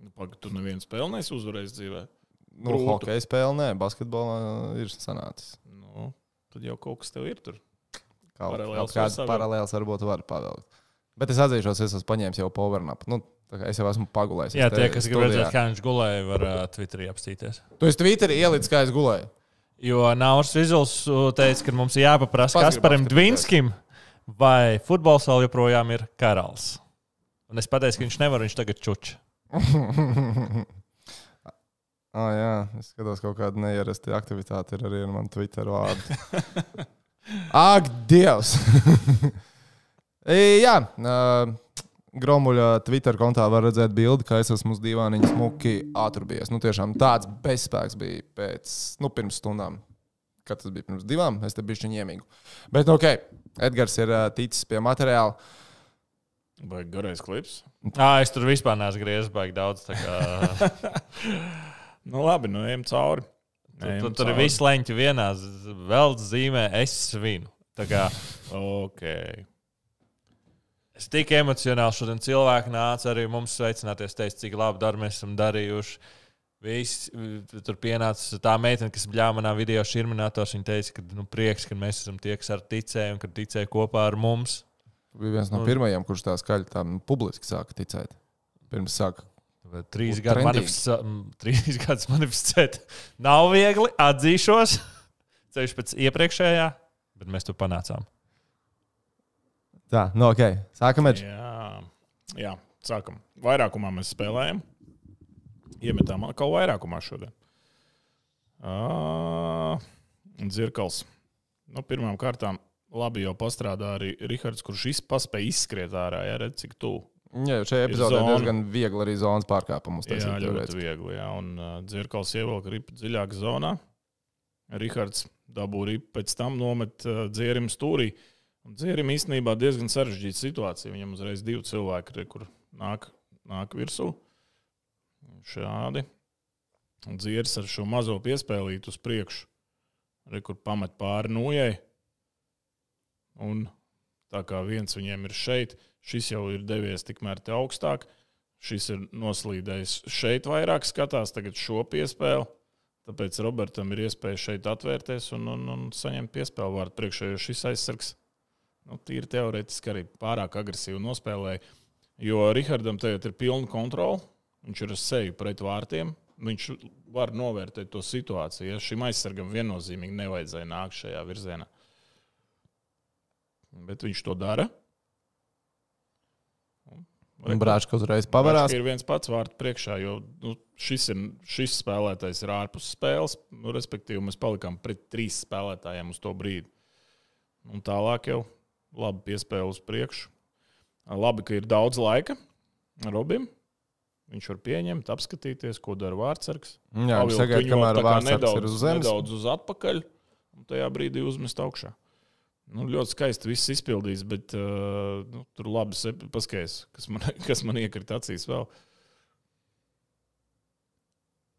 [SPEAKER 4] Nu, Pagaid, tu nevienu spēli neesi uzvarējis dzīvē.
[SPEAKER 2] Nu,
[SPEAKER 4] Grūti.
[SPEAKER 2] hokeja spēle, nē, basketbolā ir sanācis.
[SPEAKER 4] Nu, tad jau kaut kas tev ir tur.
[SPEAKER 2] Kaut,
[SPEAKER 4] Paralēls
[SPEAKER 2] kaut kāds paralēls varbūt var pavilkt. Bet es atzīšos, es esmu paņēmis jau powernapu. Nu, es jau esmu pagulējis.
[SPEAKER 3] Jā, tie, kas grib redzēt, kā viņš gulēja, var uh, Twitterī apstīties.
[SPEAKER 2] Tu esi Twitterī ielicis, kā es gulēju.
[SPEAKER 3] Jo Nauris Vizuls uh, teica, ka mums ir jāpaprasa Kasparam. Dvinskim, vai futbols vēl joprojām ir karalis. Un es pateicu, ka viņš nevar, viņš tagad čuč.
[SPEAKER 2] Ah, jā, es skatos, kaut kāda neierasta aktivitāte ir arī ar manu Twitter vārdu. Ak, Dievs! E, jā, Gromuļa Twitter kontā var redzēt bildi, ka es esmu uz divāniņa smuki ātrbies. Nu, tiešām tāds bezspēks bija pēc, nu, pirms stundām. Kad tas bija pirms divām, es te biju ņēmīgu. Bet, nu, ok, Edgars ir ticis pie materiāla.
[SPEAKER 4] Vai garais klips?
[SPEAKER 3] À, es tur vispār neesmu griezis baigi daudz. Kā,
[SPEAKER 4] Nu, labi, nu ejam cauri.
[SPEAKER 3] tur,
[SPEAKER 4] Ejam
[SPEAKER 3] tur, tur ir viss leņķi vienā, vēl zīmē, es svinu. Tā kā
[SPEAKER 4] Ok.
[SPEAKER 3] Es tik emocionāli šodien cilvēki nāca arī mums sveicināties, teica, cik labi darbu mēs esam darījuši. Viss, tur pienāca tā meitene, kas bija manā video šurminātors. Viņa teica, ka nu, prieks, ka mēs esam tie, kas ar ticēju un ka ticēja kopā ar mums.
[SPEAKER 2] Tu biji viens no
[SPEAKER 3] Nu.
[SPEAKER 2] pirmajiem, kurš tā skaļi tā nu, publiski sāka ticēt. Pirms sāka.
[SPEAKER 3] Trīs gadus manifestēt, trīs gadus manifestēt nav viegli, atzīšos. Ceļš pēc iepriekšējā, Bet mēs tur panācām.
[SPEAKER 2] Tā, nu ok. Sākam ar
[SPEAKER 4] Jā, jā, sākam. Vairākumā mēs spēlējam. Iemetām atkal vairākumā šodien. Uh, Dzirkals. Nu, pirmām kārtām labi jau pastrādā arī Rihards, kurš izpaspēja izskriet ārā. Jā, redz, cik tuvu.
[SPEAKER 2] Jā, šajā epizodē
[SPEAKER 4] zona.
[SPEAKER 2] diezgan viegli arī zonas pārkāpumus.
[SPEAKER 4] Jā, ļoti viegli. Jā. Un uh, Dzirkals ievelk ripu dziļāk zonā. Rihards dabū ripu, pēc tam nomet uh, dzierim stūrī. Un dzierim īstenībā diezgan sarežģīta situācija. Viņam uzreiz divi cilvēki, re, kur nāk, nāk virsū. Šādi. Un dzieris ar šo mazo piespēlītu uz priekšu, re, kur pamet pāri nojai. Un tā kā viens viņiem ir šeit, šis jau ir devies tikmēr te augstāk. Šis ir noslīdējis šeit vairāk, skatās tagad šo piespēli. Tāpēc Robertam ir iespēja šeit atvērties un, un, un saņemt piespēli vārdu priekšā, jo šis aizsargs nu, tīri teorētiski arī pārāk agresīvi nospēlēja. Jo Rihardam tagad ir pilna kontrole. Viņš ir uz seju pret vārtiem. Viņš var novērtēt to situāciju. Ja šim aizsargam viennozīmīgi nevajadzēja nākt šajā virzienā. Bet viņš to dara.
[SPEAKER 2] Un Brāčka uzreiz pavarās.
[SPEAKER 4] Bračka ir viens pats vārds priekšā, jo nu, šis, ir, šis spēlētājs ir ārpus spēles. Nu, respektīvi, mēs palikām pret trīs spēlētājiem uz to brīdi. Un tālāk jau labi piespēle uz priekšu. Labi, ka ir daudz laika Robim. Viņš var pieņemt, apskatīties, ko dara vārdsargs.
[SPEAKER 2] Jā, viņš sagaida, kamēr
[SPEAKER 4] kā
[SPEAKER 2] vārdsargs ir uz zemes.
[SPEAKER 4] Nedaudz uz atpakaļ, un tajā brīdī uzmest augšā. Nu, ļoti skaisti viss izpildījis, bet uh, nu, tur labi paskaidrs, kas man, kas man iekrita acīs vēl.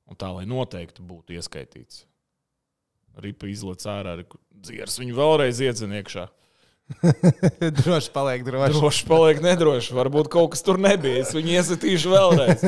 [SPEAKER 4] Un tā, lai noteikti būtu ieskaitīts. Ripa izlaiž ārā, dzieras viņu vēlreiz iedzen iekšā.
[SPEAKER 2] droši paliek droši.
[SPEAKER 4] Droši paliek nedroši. Varbūt kaut kas tur nebija. Es viņu iesatīšu vēlreiz.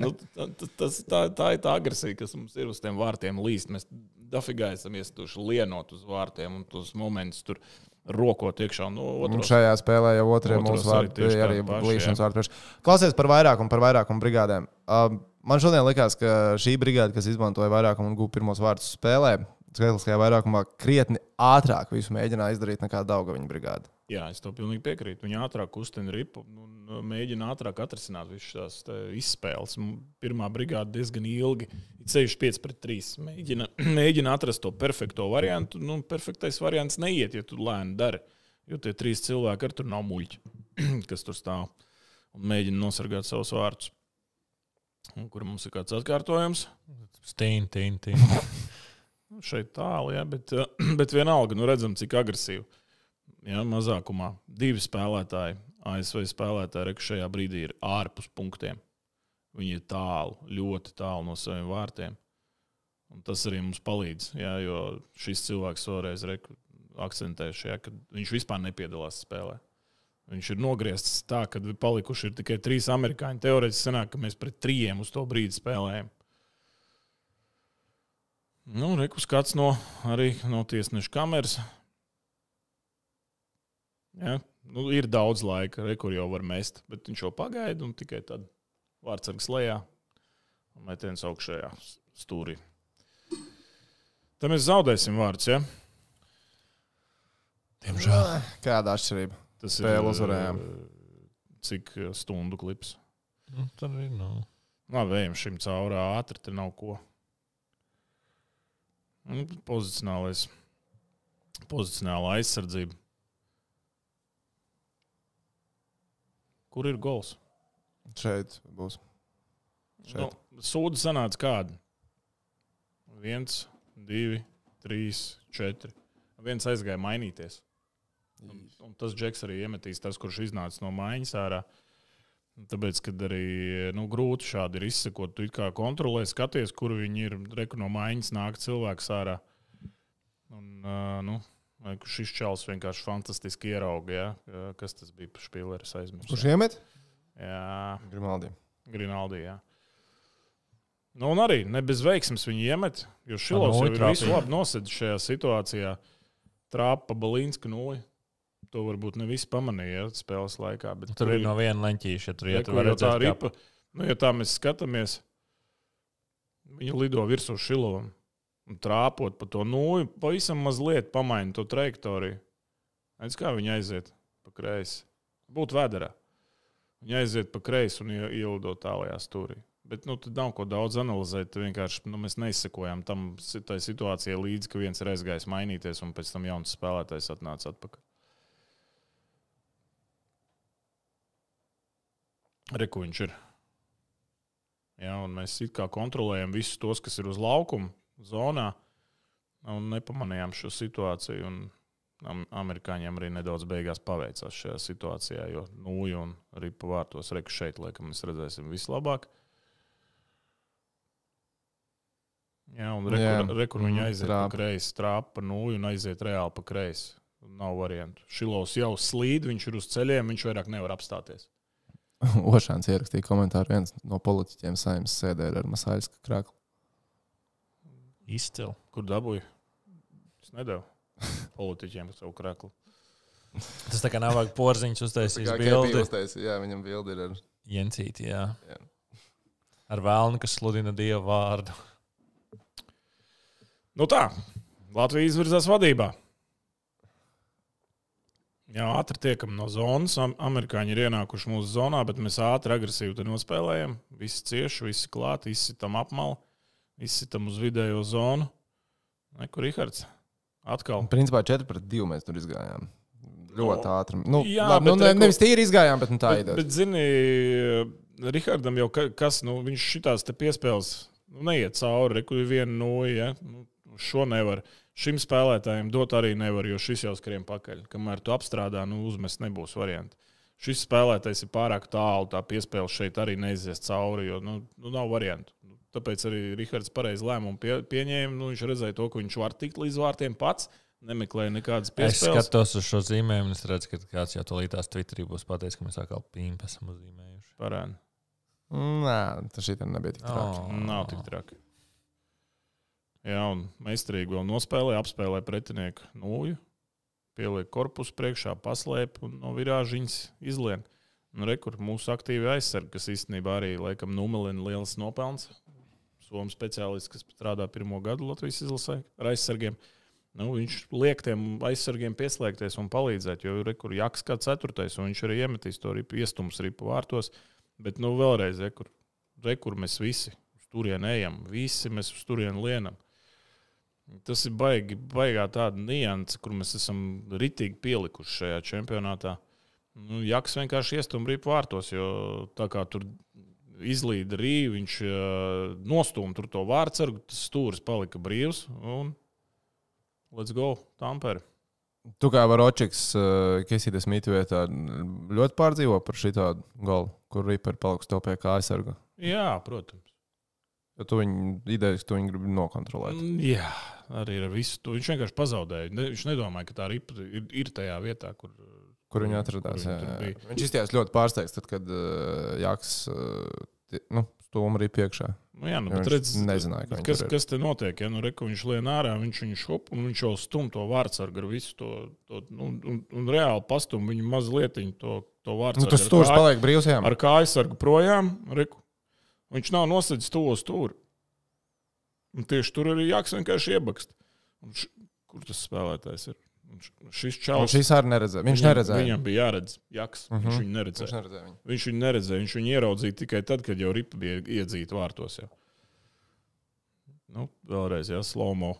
[SPEAKER 4] nu, ta- ta- tas, tā, tā ir tā agresija, kas mums ir uz tiem vārtiem līst. Mēs dafigā esam iesatījuši lienot uz vārtiem un tos momentus tur rokot iekšā. Nu,
[SPEAKER 2] Un
[SPEAKER 4] otros,
[SPEAKER 2] šajā spēlē jau otrajā mūsu vārdā bija arī
[SPEAKER 4] paši,
[SPEAKER 2] blīšanas priekš. Klausies par vairākumu, par vairākumu brigādēm. Um, man šodien likās, ka šī brigāde, kas izmantoja vairākumu un guva pirmos vārdus spēlē, skaitliskajā vairākumā krietni ātrāk visu mēģināja izdarīt nekā Daugaviņa brigāde.
[SPEAKER 4] jā, es to pilnīgi piekrītu. Viņi ātrāk kustina ripu un uh, mēģina ātrāk atrisināt visas tās tā, izspēles. Pirmā brigāde diezgan ilgi, ceļš 5 pret 3. Mēģina, mēģina atrast to perfekto variantu. Nu, perfektais variants neiet, ja tu lēni dari. Jo tie trīs cilvēki ar tur nav muļķi, kas tur stāv un mēģina nosargāt savus vārdus. Un Kur mums ir kāds atkārtojums?
[SPEAKER 3] Stīna, tīna, tīna.
[SPEAKER 4] Nu, Šeit tālu, jā, bet, eh, bet vienalga, nu redzam, cik agresīvi. Jā, mazākumā divi spēlētāji, ASV spēlētāji, re, kas šajā brīdī ir ārpus punktiem. Viņi ir tālu, ļoti tālu no saviem vārtiem. Un tas arī mums palīdz, jā, jo šis cilvēks vēlreiz re, akcentējuši, jā, ka viņš vispār nepiedalās spēlē. Viņš ir nogriezts tā, ka palikuši tikai trīs amerikāņi. Teorētiski sanāk, ka mēs pret trījiem uz to brīdi spēlējam. Nu, Rekus skats no, arī no tiesneša kameras. Ja, nu, ir daudz laika, re, kur jau var mest, bet viņš jau pagaida un tikai tad vārdsargs lejā un metiens augšējā stūrī. Tad mēs zaudēsim vārdus. Ja?
[SPEAKER 3] Diemžēl.
[SPEAKER 2] Kāda atšķirība?
[SPEAKER 4] Tas
[SPEAKER 2] Spēli uzvarējām.
[SPEAKER 4] eh, Cik eh, stundu klips?
[SPEAKER 3] Nu, tad arī nav.
[SPEAKER 4] Labi, ejam šim caurā ātri, te nav ko. Nu, Pozicionālais. Pozicionāla aizsardzība. Kur ir gols?
[SPEAKER 2] Šeit būs. Šeit.
[SPEAKER 4] Nu, Sūdi sanāca kādi? Viens, divi, trīs, četri. Viens aizgāja mainīties. Un, un tas džeks arī iemetīs, tas, kurš iznāca no mājas ārā. Tāpēc, kad arī nu, grūti šādi ir izsekot, tu it kā kontrolē, skaties, kur viņi ir. Reku no mājas nāk cilvēks ārā. Un, uh, nu, šis čels vienkārši fantastiski ierauga, ja? kas tas bija par spīlēru aizmirst.
[SPEAKER 2] Kurš iemet?
[SPEAKER 4] Jā,
[SPEAKER 2] Grimaldi.
[SPEAKER 4] Grinaldi. Jā. Nu, un arī ne bez veiksmes viņi iemet, jo Šilovs jau ir visu labi nosedis šajā situācijā. Trāpa Balīnska nulli. To varbūt ne visi pamanīja ja, spēles laikā. Bet
[SPEAKER 3] Tur ir no viena leņķīša, ja tur
[SPEAKER 4] Reku,
[SPEAKER 3] var
[SPEAKER 4] jo tā ripa, nu, ja tā mēs skatāmies, viņa lido virsū Šilovam. un trāpot pa to nūju, pavisam mazliet pamaina to trajektoriju. Redz, kā viņi aiziet pa kreisi. Būtu vēderā. Viņi aiziet pa kreisi un ie- ielido tālajā stūrī. Bet nu, tad nav ko daudz analizēt. Vienkārši nu, mēs neizsekojām tam situācijai līdzi, ka viens ir aizgājis mainīties, un pēc tam jauns spēlētājs atnāca atpakaļ. Reku viņš ir. Un mēs it kā kontrolējam visus tos, kas ir uz laukuma zonā, un nepamanījām šo situāciju. Un am- amerikāņiem arī nedaudz beigās paveicās šajā situācijā, jo nūju un pa vārtos reku šeit, laikam, mēs redzēsim vislabāk. Jā, un rekur, rekur viņi
[SPEAKER 2] Mhm,
[SPEAKER 4] aiziet
[SPEAKER 2] trāpa.
[SPEAKER 4] pa kreisi, trāpa pa nūju un aiziet reāli pa kreisi. Nav variantu. Šilovs jau slīd, viņš ir uz ceļiem, viņš vairāk nevar apstāties.
[SPEAKER 2] Ošāns ierakstīja komentāru. Viens no politiķiem saimnes sēdē ar Masāļska krāklu.
[SPEAKER 3] Izcili.
[SPEAKER 4] Kur dabūju? Es nedevu politiķiem savu kreklu.
[SPEAKER 3] Tas tā kā nav vajag porziņš uztaisīt
[SPEAKER 2] Jā, viņam bildi ir ar
[SPEAKER 3] Jensīti, jā.
[SPEAKER 2] Jā.
[SPEAKER 3] Ar vēlnu, kas sludina dievu vārdu.
[SPEAKER 4] Nu tā, Latvija izvirzās vadībā. Jā, ātri tiekam no zonas. Am- Amerikāņi ir ienākuši mūsu zonā, bet mēs ātri, agresīvi nospēlējam. Visi cieši, visi klāti, izsitam apmali, izsitam uz vidējo zonu. Nekur Rihards. Atkal.
[SPEAKER 2] Principā 4 pret 2 mēs tur izgājām. Ļoti ātri. Nu,
[SPEAKER 4] Jā,
[SPEAKER 2] labi, nu,
[SPEAKER 4] bet
[SPEAKER 2] ne,
[SPEAKER 4] reku-
[SPEAKER 2] nevis tīri izgājām, bet nu, tā
[SPEAKER 4] Bet,
[SPEAKER 2] ir.
[SPEAKER 4] bet zini, Rihardam jau ka- kas, nu, viņš šitās piespēles nu, neiet cauri. Reku ir viena no, ja. Nu, šo nevar. Šim spēlētājiem dot arī nevar, jo šis jau skrien pakaļ. Kamēr tu apstrādā, nu, uzmest nebūs varianti. Šis spēlētājs ir pārāk tālu, tā piespēle šeit arī neizies cauri, jo nu, nu, nav variantu. Nu, Tāpēc arī Rihards pareizi lēmumu pie, pieņēma. Nu, viņš redzēja to, ka viņš var tikt līdz vārtiem pats, nemeklēja nekādas
[SPEAKER 3] Es
[SPEAKER 4] piespēles.
[SPEAKER 3] skatos uz šo zīmējumu, un es redzu, ka kāds jau to līdās Twitterī būs pateicis, ka mēs atkal pīmpi esam uzzīmējuši.
[SPEAKER 4] Parādi.
[SPEAKER 2] Nē, tas šī nebija tik traki.
[SPEAKER 3] Oh.
[SPEAKER 4] Nav tik traki. Jā, un meistarīgi vēl nospēlēja, apspēlēja pretinieku nūju, pieliek korpusu priekšā, paslēp un no virāžiņas izlien. Nu, Rekur mūsu aktīvi aizsargi, kas īstenībā arī laikam numelina liels nopelns. Somijas speciālists, kas strādā pirmo gadu Latvijas izlasē ar aizsargiem. Nu, viņš liek tiem aizsargiem pieslēgties un palīdzēt, jo rekur jaks kā ceturtais, un viņš arī iemetīs to ripu, iestums ripu vārtos. Bet, nu, vēlreiz, rekur, rekur mēs visi uz turieni ejam, visi mēs uz turieni lienam. Tas ir baigi, baigā tāda nianse, kur mēs esam ritīgi pielikuši šajā čempionātā. Nu, Jaks vienkārši iestum ripu vārtos, jo tā kā tur izlīda rīvi, viņš uh, nostūma tur to vārdsargu, tas stūris palika brīvs. Un let's go, Tampere.
[SPEAKER 2] Tu kā Varočiks, ir tas mītī vietā, ļoti pārdzīvo par šī tādu golu, kur Rīpa ir palikusi to pie kā aizsarga.
[SPEAKER 4] Jā, protams.
[SPEAKER 2] Jo tu viņu idejas, tu viņu gribi nokontrolēt.
[SPEAKER 4] Mm, Jā, arī ar visu to viņš vienkārši pazaudēja. Ne, viņš nedomāja, ka tā ripa ir, ir tajā vietā, kur,
[SPEAKER 2] Kur viņi atradās?
[SPEAKER 4] kur bija.
[SPEAKER 2] Viņš izties ļoti pārsteigts, tad, kad uh, Jāks uh, nu, stūma arī priekšā.
[SPEAKER 4] Nu, jā, nu,
[SPEAKER 2] Jo
[SPEAKER 4] bet redz,
[SPEAKER 2] nezināja, ka
[SPEAKER 4] bet kas,
[SPEAKER 2] ir.
[SPEAKER 4] kas te notiek. Ja? Nu, reku, viņš lien ārā, viņš viņu šop, un viņš jau stum to vārdsargu ar visu to. to nu, un, un reāli pastum viņu mazliet to, to
[SPEAKER 2] Nu,
[SPEAKER 4] vārdsargu.
[SPEAKER 2] tas
[SPEAKER 4] ar
[SPEAKER 2] stūris
[SPEAKER 4] kāju-
[SPEAKER 2] paliek brīvs. Jā,
[SPEAKER 4] Ar kāju sargu projām. Reku. Viņš nav nosacījis to stūri. Un tieši tur arī jāks vienkārši iebakst. Un š, kur tas spēlētājs ir? Un š- Šis čalis.
[SPEAKER 2] šīs arī neredzēja. Viņš
[SPEAKER 4] viņam,
[SPEAKER 2] neredzēja.
[SPEAKER 4] Viņam bija jāredz, jaks. Uh -huh. Viņš
[SPEAKER 2] Mhm.
[SPEAKER 4] viņu neredzēja.
[SPEAKER 2] Viņš neredzēja viņu.
[SPEAKER 4] Viņš viņu neredzēja. Viņš viņu ieraudzīja tikai tad, kad jau ripa bija iedzīta vārtos. Jau. Nu, vēlreiz, jā, slomo.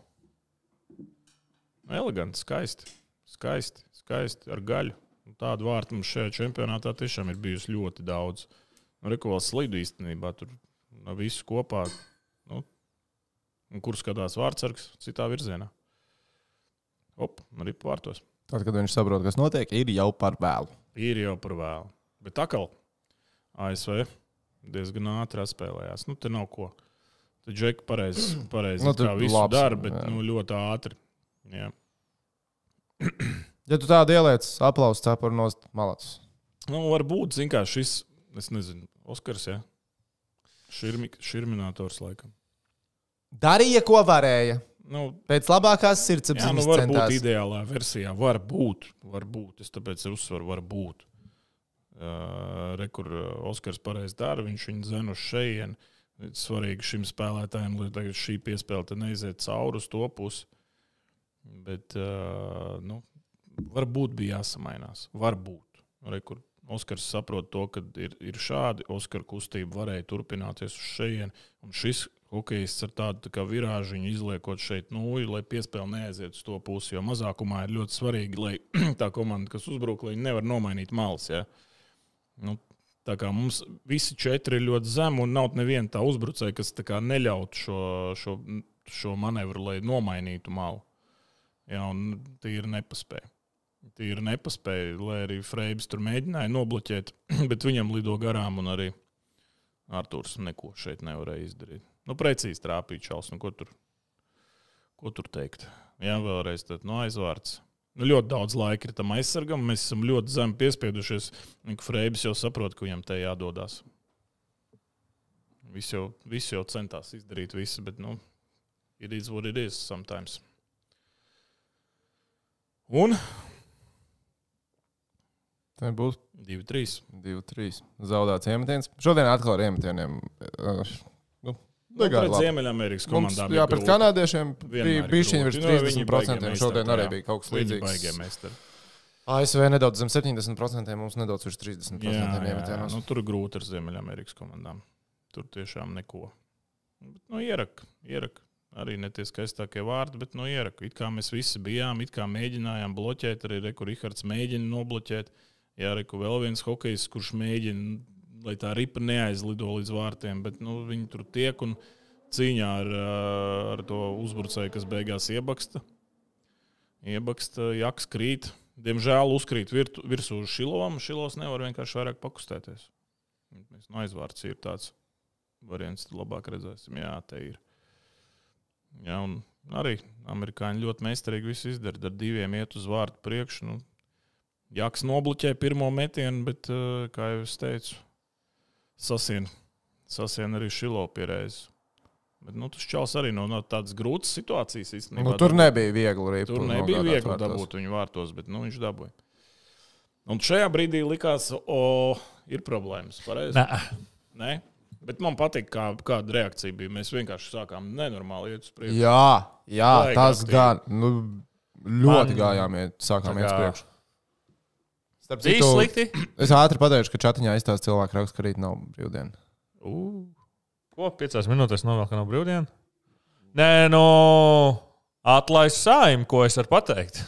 [SPEAKER 4] Eleganti, skaisti. Skaisti, skaisti ar gaļu. Un Tādu vārtu mums šajā čempionātā tiešām ir bijusi ļoti daudz. Nu, Rekovs slidu īstenībā tur nav visu kopā. Nu, kur skatās vārdsargs citā virzienā? Op, arī vārtos.
[SPEAKER 2] Tad, kad viņš saprot, kas notiek, ir jau par vēlu.
[SPEAKER 4] Ir jau par vēlu. Bet atkal ASV diezgan ātri atspēlējās. Nu, te nav ko. Tad Džeki pareizi pareizi
[SPEAKER 2] Nu, tur
[SPEAKER 4] visu
[SPEAKER 2] labs,
[SPEAKER 4] dara, bet
[SPEAKER 2] jā.
[SPEAKER 4] nu, ļoti ātri. Jā.
[SPEAKER 2] Ja tu tādu ieliec, aplausus cepuru nost malāts.
[SPEAKER 4] Nu, varbūt, zin kā, šis, es nezinu, Oskars, jā. Širmi, širminators, laikam.
[SPEAKER 2] Darīja, ko varēja.
[SPEAKER 4] Nu,
[SPEAKER 2] Pēc labākās
[SPEAKER 4] jā, nu,
[SPEAKER 2] sirdsapziņas
[SPEAKER 4] varbūt
[SPEAKER 2] centās.
[SPEAKER 4] ideālā versijā. Varbūt, varbūt. Es tāpēc uzsveru, varbūt. Uh, Rekur uh, Oskars pareizi dara, viņš viņu zina uz šejienu. Svarīgi šim spēlētājam, lai šī piespēle neiziet cauri uz to pusi. Bet, uh, nu, varbūt bija jāsamainās. Varbūt. Re, kur Oskars saprot to, ka ir, ir šādi. Oskara kustība varēja turpināties uz šejienes. Un šis hokejs ar tādu tā virāžiņu izliekot šeit nūju, lai piespēle neaiziet uz to pusi. Jo mazākumā ir ļoti svarīgi, lai tā komanda, kas uzbruk, lai nevar nomainīt malas. Ja? Nu, tā kā mums visi četri ir ļoti zemi, un nav neviena tā uzbrucēja, kas tā neļautu šo, šo, šo manevru, lai nomainītu malu. Jā, un tie ir nepaspēja. Ir nepaspēja, lai arī Freibs tur mēģināja nobloķēt, bet viņam lido garām, un arī Arthurs neko šeit nevarēja izdarīt. Nu, precīzi trāpīt čels, nu, ko tur, ko tur teikt. Jā, vēlreiz tad no aizvārds. Nu, ļoti daudz laika ir tam aizsargam. Mēs esam ļoti zemi piespiedušies. Freibs jau saprot, ka viņam te jādodas. Viss jau, viss jau centās izdarīt visu, bet nu, it is what it is sometimes. Un
[SPEAKER 2] Tā būs
[SPEAKER 4] 2-3.
[SPEAKER 2] 2-3. Zaudēts iemetiens. Šodien atkal ar iemetieniem. uh, Nu,
[SPEAKER 4] Nu, pret. Ziemeļamerikas
[SPEAKER 2] Mums,
[SPEAKER 4] komandām.
[SPEAKER 2] jā,
[SPEAKER 4] ir
[SPEAKER 2] pret
[SPEAKER 4] grūti.
[SPEAKER 2] kanādiešiem bija bijuši virs
[SPEAKER 4] Nu, viņi baigie
[SPEAKER 2] 30%.
[SPEAKER 4] meistari,
[SPEAKER 2] Šodien arī
[SPEAKER 4] jā.
[SPEAKER 2] bija kaut kas līdzīgs. ASV nedaudz zem 70%, mums nedaudz virs 30%
[SPEAKER 4] Jā, jā,
[SPEAKER 2] iemetienos.
[SPEAKER 4] nu, tur ir grūti ar Ziemeļamerikas komandām. Tur tiešām neko. Bet, nu, ierak, ierak. Arī ne tie skaistākie vārdi, bet nu, ierak. It kā mēs visi bijām, it kā mēģinājām bloķēt, arī Reku Rihards mēģina nobloķēt. Jā, Reku vēl viens hokejs, kurš mēģina, lai tā ripa neaizlido līdz vārtiem, bet nu, viņi tur tiek un cīņā ar, ar to uzbrucēju, kas beigās iebaksta. Iebaksta, jaks krīt. Diemžēl uzkrīt virtu, virsū uz šilomu. Šilos nevar vienkārši vairāk pakustēties. Mēs no aizvārds ir tāds variants, tad labāk redzēsim. Jā, te ir. Jā, un arī amerikāņi ļoti meistarīgi visu izdara. Ar diviem iet uz vārtu priekšu. Nu, Jaks nobloķē pirmo metienu, bet, ā, kā jau es teicu, sasien, sasien arī šilo pierēzi. Bet nu, tas čels arī no, no tādas grūtas situācijas īstenībā.
[SPEAKER 2] Nu, tur nebija viegli arī.
[SPEAKER 4] Tur nebija viegli dabūt viņu vārtos, bet nu, viņš dabūja. Un šajā brīdī likās, o, ir problēmas. Pareizi?
[SPEAKER 3] Nē,
[SPEAKER 4] Nē? Bet man patīk, kā, kāda reakcija bija. Mēs vienkārši sākām nenormāli iet uz priekšu.
[SPEAKER 2] Jā, jā
[SPEAKER 4] Vajag
[SPEAKER 2] tas
[SPEAKER 4] aktīvi.
[SPEAKER 2] gan. Nu, ļoti
[SPEAKER 3] Man-
[SPEAKER 2] gājām, ja sākām iet uz priekšu. Starp citu,
[SPEAKER 3] slikti.
[SPEAKER 2] Es ātri pateikšu, ka čatiņā izstāsta cilvēku raksts, ka rīt nav brīvdiena.
[SPEAKER 4] Uh,
[SPEAKER 3] Ko piecās minūtēs novēl, ka nav brīvdiena? Nē, no atlaist saim, ko es varu pateikt.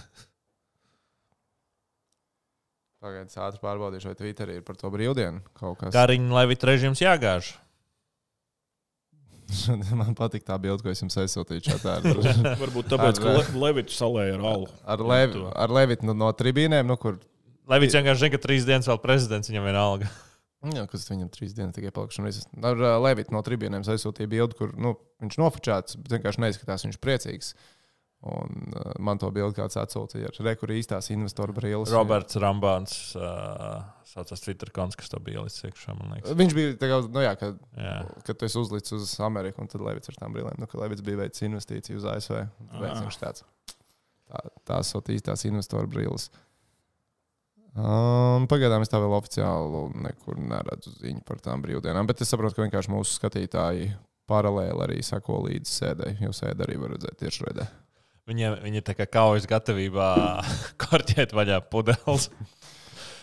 [SPEAKER 2] Pagaidiet, es ātri pārbaudīšu, vai Twitterī ir par to brīvdienu kaut kas.
[SPEAKER 3] Kariņa Levita režīms jāgāž.
[SPEAKER 2] Man patīk tā bilde, ko es jums aizsūtīju čatā. Ar,
[SPEAKER 4] varbūt tāpēc, ka
[SPEAKER 2] Ar-
[SPEAKER 4] Le Levitu salēja ar alu.
[SPEAKER 2] ar, Levi, ar Levitu no, no tribīnēm, nu, kur
[SPEAKER 3] Levits vienkārši zina, ka trīs dienas vēl prezidents viņam vienalga.
[SPEAKER 2] Jā, kas viņam trīs dienas tikai viss. Ar uh, Levitu no tribīnēm es aizsūtīju bildi, kur nu, viņš nofočēts, bet vienkārši neizskatās, viņš priecīgs. Un uh, man to bildi kāds atsūtīja ar rekurā īstās investoru brīvības.
[SPEAKER 3] Roberts Rambāns uh, saucās Twitter konts, kas to bija ielicis iekšā.
[SPEAKER 2] Viņš bija tā kā, nu, jā, kad,
[SPEAKER 3] Jā.
[SPEAKER 2] kad tu esi uzlicis uz Ameriku, un tad Levits ar tām brīvībām, nu, ka Levits bija veicis investīciju uz ASV.
[SPEAKER 4] Ah.
[SPEAKER 2] Viņš tāds tā, - tās ir īstās investoru brīvības. Um, pagaidām es tā vēl oficiāli nekur neredzu ziņu par tām brīvdienām, bet es saprotu, ka vienkārši mūsu skatītāji paralēli arī sako līdzi sēdēji. Jūs sēdi arī var redzēt tieši redzē.
[SPEAKER 3] Viņiem viņi ir tā kā kaujas gatavībā korķēt vaļā pudeles.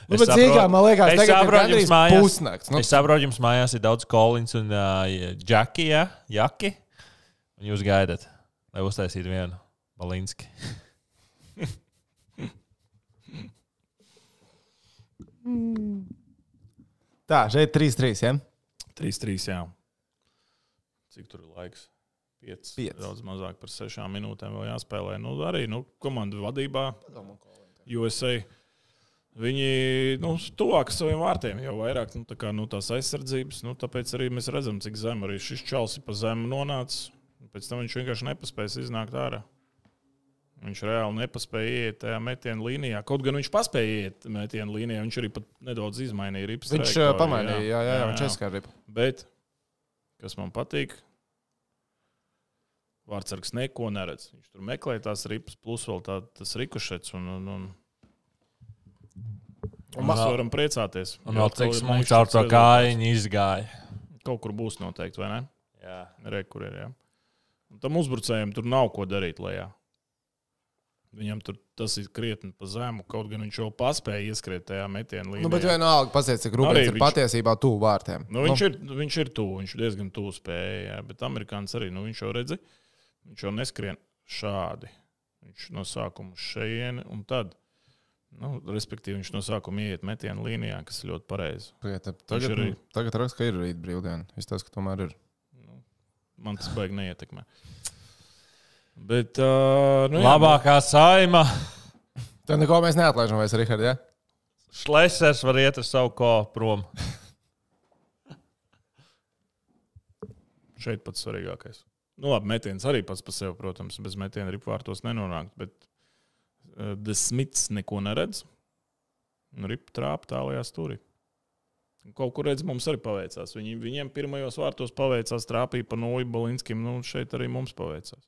[SPEAKER 2] Nu, bet zīgā, man liekas, tagad ir gandrīz
[SPEAKER 3] mājās-
[SPEAKER 2] pusnakts. Nu,
[SPEAKER 3] Es saprotu, jums mājās ir daudz kolīns un uh, džeki, ja? jaki. Un jūs gaidat, lai uztaisītu vienu balinski.
[SPEAKER 2] Tā, šeit 3-3. Ja?
[SPEAKER 4] 3-3. Jā. Cik tur ir laiks? 5.
[SPEAKER 2] Pieci.
[SPEAKER 4] Daudz mazāk par 6 minūtēm vēl jāspēlē. Nu, arī nu, komandu vadībā USA. Viņi nu, tuvāk saviem vārtiem jau vairāk nu, tā kā, nu, tās aizsardzības. Nu, tāpēc arī mēs redzam, cik zem arī šis čels ir pa zemu nonācis. Pēc tam viņš vienkārši nepaspēja iznākt ārā. Viņš reāli nepaspēja iet tajā metienu līnijā. Kaut gan viņš paspēja iet metienu līnijā, viņš arī pat nedaudz izmainīja ripas.
[SPEAKER 2] Viņš uh,
[SPEAKER 4] trajektoriju,
[SPEAKER 2] pamainīja, jā, jā, jā, viņš aizskāra ripu.
[SPEAKER 4] Bet, kas man patīk, Vārtsargs neko neredz. Viņš tur meklē tās ripas, plus vēl tā, tas rikušets. Un, un, un, un mēs varam priecāties.
[SPEAKER 3] Un vēl smūgs
[SPEAKER 4] mežs
[SPEAKER 3] ar to kājiņu izgāja.
[SPEAKER 4] Kaut kur būs noteikti, vai ne?
[SPEAKER 3] Jā.
[SPEAKER 4] Rekur ir. Ja. Un tam uzbrucējam tur nav ko darīt lejā. Viņam tur tas ir krietni pa zemu, kaut gan viņš jau paspēja ieskriet tajā metienā.
[SPEAKER 2] Nu, bet vienalga, pasiet, cik rūpīgs ir
[SPEAKER 4] viņš-
[SPEAKER 2] patiesībā tuvu vārtiem.
[SPEAKER 4] Nu, viņš, ir, viņš ir tuvu, viņš diezgan tuvu spējai, jā, bet amerikānis arī, nu, viņš jau redzi, viņš jau neskrien šādi. Viņš no sākuma šejieni un tad, nu, respektīvi, viņš no sākuma ieiet metienu līnijā, kas ļoti pareizi.
[SPEAKER 2] Pagaid, Tagad,
[SPEAKER 4] arī-
[SPEAKER 2] tagad raksta, ka ir rīt brīvdiena. Izstāsta, ka tomēr ir.
[SPEAKER 4] Man tas baigi neietekmē. Bet, uh, nu, jā,
[SPEAKER 3] Labākā saima.
[SPEAKER 2] Tad neko mēs neatlaižam vairs, Rihard. Ja?
[SPEAKER 3] Šlesers var iet ar savu ko prom.
[SPEAKER 4] šeit pats svarīgākais. Nu, labi, metiens arī pats par sevi, protams, bez metiena ripvārtos nenonākt, bet uh, Desmits neko neredz. Un rip trāpa tālajā stūrī. Un Kaut kur redz, mums arī paveicās. Viņi, viņiem pirmajos vārtos paveicās, trāpīja pa nulli Balinskim. Nu, šeit arī mums paveicās.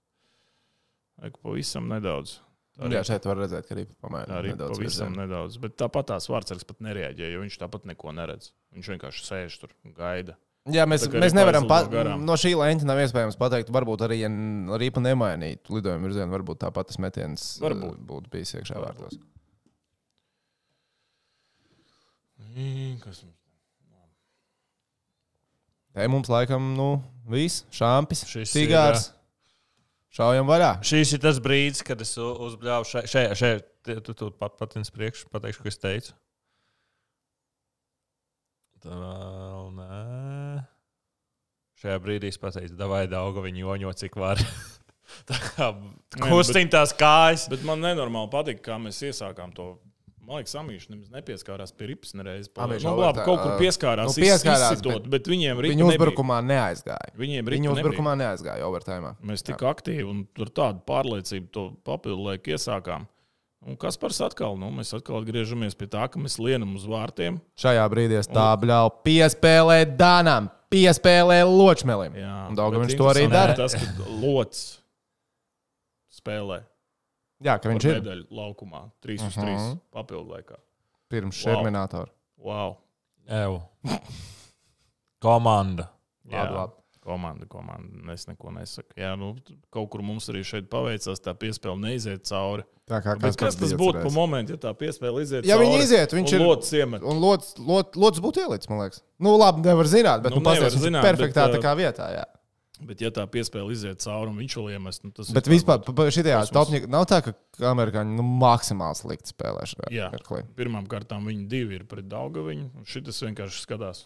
[SPEAKER 4] Vajag pavisam nedaudz. Tā
[SPEAKER 2] Jā, šeit var redzēt, ka arī pamēģina
[SPEAKER 4] arī
[SPEAKER 2] nedaudz
[SPEAKER 4] pavisam
[SPEAKER 2] virzienu.
[SPEAKER 4] nedaudz. Bet tāpat tās vārdsargs pat nereaģēja, jo viņš tāpat neko neredz. Viņš vienkārši sēž tur un gaida.
[SPEAKER 2] Jā, mēs, mēs nevaram pat, no šī leņķa nav iespējams pateikt, varbūt arī, ja rīpa nemainītu lidojumu virzienu, varbūt tāpat tas metiens eh,
[SPEAKER 4] Varbūt.
[SPEAKER 2] būtu bijis iekšā vārtos.
[SPEAKER 4] Kas mums?
[SPEAKER 2] Te mums laikam, nu, viss, šāpis,
[SPEAKER 3] Šis ir,
[SPEAKER 2] cigārs. Šaujam vaļā.
[SPEAKER 3] Šis ir tas brīdis, kad es uzbļāvu šeit, šeit, šeit tu, tu, pat patins priekš, pateikšu, ko es teicu. Tā vēl nē. Šajā brīdī es pateicu, davai dauga viņu joņo, cik var. Tā kā
[SPEAKER 4] Nē,
[SPEAKER 3] kustina tās kājas.
[SPEAKER 4] Bet man nenormāli patīk, kā mēs iesākām to. Man liekas, Amīša nemaz nepieskārās pie ripas nereiz.
[SPEAKER 2] Amīša
[SPEAKER 4] nu, labi, kaut kur pieskārās.
[SPEAKER 2] nu, pieskārās,
[SPEAKER 4] izsitot, bet, bet viņiem ripa
[SPEAKER 2] Viņu
[SPEAKER 4] nebija.
[SPEAKER 2] uzbrukumā neaizgāja.
[SPEAKER 4] Viņiem ripa
[SPEAKER 2] Viņu
[SPEAKER 4] nebija.
[SPEAKER 2] uzbrukumā neaizgāja overtime.
[SPEAKER 4] Mēs tik aktīvi un ar tādu pārliecību to papildu laiku iesākām. Un kas par atkal? Nu, mēs atkal atgriežamies pie tā, ka mēs lienam uz vārtiem.
[SPEAKER 2] Šajā brīdī es tā bļauju piespēlē Danam, piespēlē Ločmelim.
[SPEAKER 4] Jā,
[SPEAKER 2] Un Daudz viņš to arī dara.
[SPEAKER 4] Tas, ka lots spēlē
[SPEAKER 2] Jā, ka viņš ir
[SPEAKER 4] medaļu laukumā 3 uz
[SPEAKER 2] Mhm.
[SPEAKER 4] 3 papildu laikā.
[SPEAKER 2] pirms
[SPEAKER 4] Wow.
[SPEAKER 2] šerminātora.
[SPEAKER 4] Wow!
[SPEAKER 3] Ew. Komanda.
[SPEAKER 2] Labi,
[SPEAKER 4] Jā.
[SPEAKER 2] labi.
[SPEAKER 4] Komanda, komanda. Es neko nesaku. Jā, nu, kaut kur mums arī šeit paveicās, tā piespēle neiziet cauri.
[SPEAKER 2] Tā kā
[SPEAKER 4] Bet kas tas būtu pa momentu, ja tā piespēle iziet
[SPEAKER 2] Ja
[SPEAKER 4] cauri?
[SPEAKER 2] viņi iziet, viņš ir-
[SPEAKER 4] Lots iemet.
[SPEAKER 2] Un lots, lot, lots būtu ielicis, man liekas. Nu, labi, nevar zināt, bet
[SPEAKER 4] Nu,
[SPEAKER 2] nu,
[SPEAKER 4] zināt,
[SPEAKER 2] zināt, perfektā
[SPEAKER 4] bet,
[SPEAKER 2] tā kā vietā. Jā.
[SPEAKER 4] Bet, ja tā piespēle iziet cauri un viņš vēl iemest, nu, tas
[SPEAKER 2] Bet
[SPEAKER 4] ir
[SPEAKER 2] vispār
[SPEAKER 4] varbūt-
[SPEAKER 2] šajā topņā nav tā, ka amerikāņi nu, maksimāli slikti spēlē šajā.
[SPEAKER 4] Pirmām kārtām viņi divi ir pret Daugaviņu. un Šitas vienkārši skatās.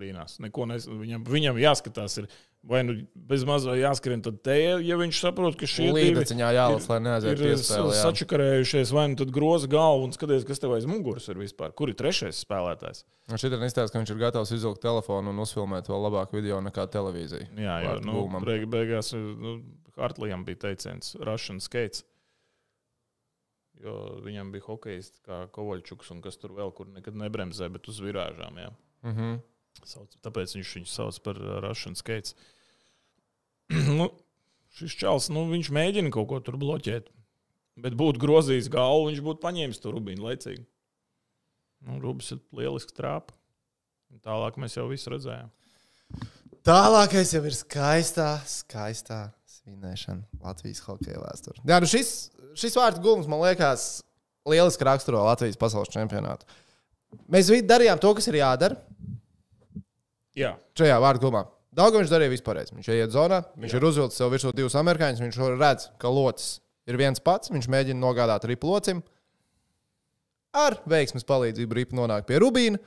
[SPEAKER 4] Brīnās. Neko Nes... Viņam, viņam jāskatās, ir, vai nu bez mazā jāskrien, tad te, ja viņš saprot, ka divi
[SPEAKER 2] Līdeciņā jālas, lai neaiziet
[SPEAKER 4] ir
[SPEAKER 2] piespēlē. jā.
[SPEAKER 4] sačakarējušies, vai nu tad groza galvu un skaties, kas tev aiz muguras ir vispār. Kur ir trešais spēlētājs?
[SPEAKER 2] Un Šitā izstāsta, ka viņš ir gatavs izvilkt telefonu un uzfilmēt vēl labāku video nekā televīzija.
[SPEAKER 4] Jā, jo nu, beig, beigās nu, Hartlijam bija teiciens, Russian skates. Jo viņam bija hokejs kā Kovaļčuks un kas tur vēl, kur nekad nebremzē, bet uz virāžām. Jā.
[SPEAKER 2] Mm -hmm.
[SPEAKER 4] Sauc, tāpēc viņš viņu sauc par uh, Russian skates. nu, šis čels, nu, viņš mēģina kaut ko tur bloķēt. Bet būtu grozījis galvu, viņš būtu paņēmis to rubīnu laicīgi. Nu, Rubis ir lieliski trāpa. Tālāk mēs jau visu redzējām.
[SPEAKER 2] Tālākais jau ir skaistā, skaistā svinēšana Latvijas hokeja vēsturē. Jā, nu šis, šis vārdu gūms man liekas lieliski raksturo Latvijas pasaules čempionātu. Mēs darījām to, kas ir jādara
[SPEAKER 4] Jā,
[SPEAKER 2] šajā vārdu gūmā. Daudz viņš darīja vispār. Viņš iet zonā, viņš Jā. ir uzvilcis sev virsū divus amerikāņus. Viņš redz, ka locis ir viens pats. Viņš mēģina nogādāt ripu locim. Ar veiksmes palīdzību ripa nonāk pie Rubīna.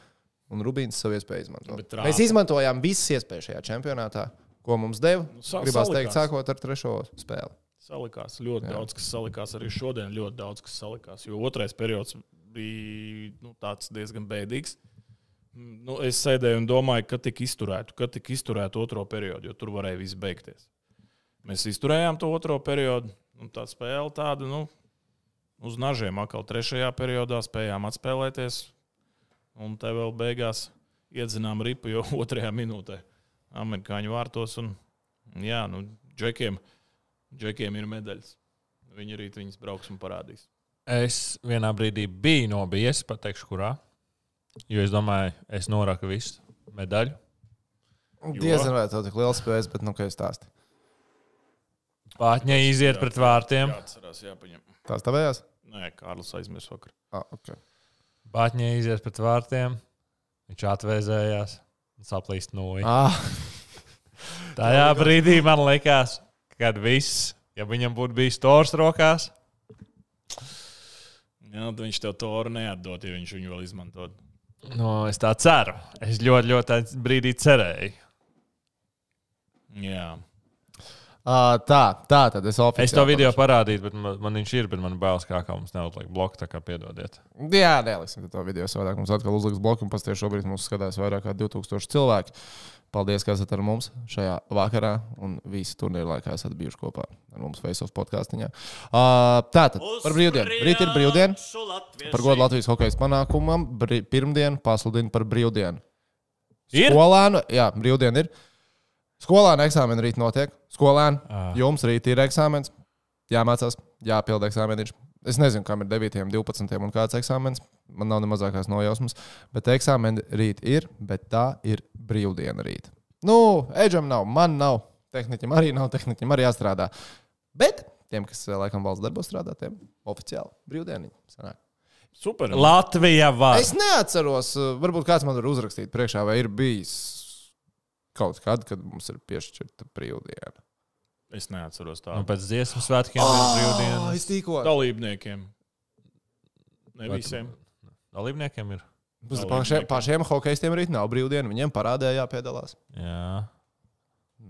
[SPEAKER 2] Un Rubīns savu iespēju izmanto. Mēs izmantojām visas iespējas šajā čempionātā, ko mums deva.
[SPEAKER 4] Nu, sa-
[SPEAKER 2] Gribās teikt,
[SPEAKER 4] salikās.
[SPEAKER 2] sākot ar trešo spēli.
[SPEAKER 4] salikās ļoti Jā. daudz, kas salikās arī šodien. Ļoti daudz, kas salikās. Jo otrais periods bija nu, tāds diezgan bēdīgs. Nu, es sēdēju un domāju, ka tik izturētu, ka tik izturētu otro periodu, jo tur varēja viss beigties. Mēs izturējām to otro periodu, un tā spēle tāda, nu, uz nažiem atkal trešajā periodā spējām atspēlēties. Un te vēl beigās iedzinām ripu jau otrajā minūtē amerikāņu vārtos. Un, jā, nu, džekiem, džekiem ir medaļas. Viņi rīt viņas brauks un parādīs.
[SPEAKER 3] Es vienā brīdī biju nobijies, pateikšu, kurā. Jo es domāju, es noraku visu medaļu.
[SPEAKER 2] Diezgan vai tev tik liels spējas, bet nu, kā es stāstu.
[SPEAKER 3] Pātņai iziet pret vārtiem.
[SPEAKER 4] Jāatcerās, jāpaņem.
[SPEAKER 2] Tās tavējās?
[SPEAKER 4] Nē, Kārlis aizmirst vakar.
[SPEAKER 2] Ah, okay.
[SPEAKER 3] Pātņai iziet pret vārtiem. Viņš atvēzējās un saplīst nūju.
[SPEAKER 2] ah,
[SPEAKER 3] Tajā brīdī man likās, kad viss, ja viņam būtu bijis tors rokās,
[SPEAKER 4] Jā, tad viņš tev to oru neatdot, ja viņš viņu vēl izmantot.
[SPEAKER 3] Nu, es tā ceru. Es ļoti, ļoti brīdī cerēju.
[SPEAKER 4] Jā.
[SPEAKER 2] ah, tā, tā tad es oficiāli.
[SPEAKER 3] Es to video parādīju, bet man, man viņš ir, bet man bailes kā, kā mums neuzliek bloku, tā kā piedodiet.
[SPEAKER 2] Jā, neliksim to video savādāk. Mums atkal uzliks bloku, un pasties šobrīd mums skatās vairāk kā 2000 cilvēki. Paldies, ka esat ar mums šajā vakarā, un visi turnīra laikā esat bijuši kopā ar mums Facebook podkāstiņā. Uh, Tātad par brīvdienu. Rīt ir brīvdiena. Par godu Latvijas hokeja panākumam. Brī, pirmdien pasludina par brīvdienu.
[SPEAKER 3] Ir?
[SPEAKER 2] Skolēnu, jā, brīvdiena ir. Skolēnu eksāmeni rīt notiek. Skolēni,
[SPEAKER 3] Ah.
[SPEAKER 2] jums rīt ir eksāmens. Jāmācās, jāpild eksāmeniņš. Es nezinu, kam ir 9, 12 un kāds eksāmens. Man nav ne mazākās nojausmas. Bet eksāmeni rīt ir, bet tā ir brīvdiena rīt. Nu, Edžam nav, man nav. Tehniķim arī nav, tehniķim arī jāstrādā. Bet tiem, kas eh, laikam valsts darbos strādā, tiem oficiāli brīvdieniņi. sanāk.
[SPEAKER 4] Super.
[SPEAKER 3] Latvija var.
[SPEAKER 2] Es neatceros, uh, varbūt kāds man var uzrakstīt priekšā, vai ir bijis kaut kad, kad mums ir piešķirta brīvdiena.
[SPEAKER 4] Es neatceros
[SPEAKER 3] Nu,
[SPEAKER 4] tādu.
[SPEAKER 3] pēc dziesmu svētkiem ir brīvdienas.
[SPEAKER 2] es tikko.
[SPEAKER 4] Dalībniekiem. Ne
[SPEAKER 3] Vai
[SPEAKER 4] visiem.
[SPEAKER 3] Dalībniekiem ir.
[SPEAKER 2] Uz Pašiem, hokeistiem rīt nav brīvdiena, viņiem parādē jāpiedalās.
[SPEAKER 3] Jā.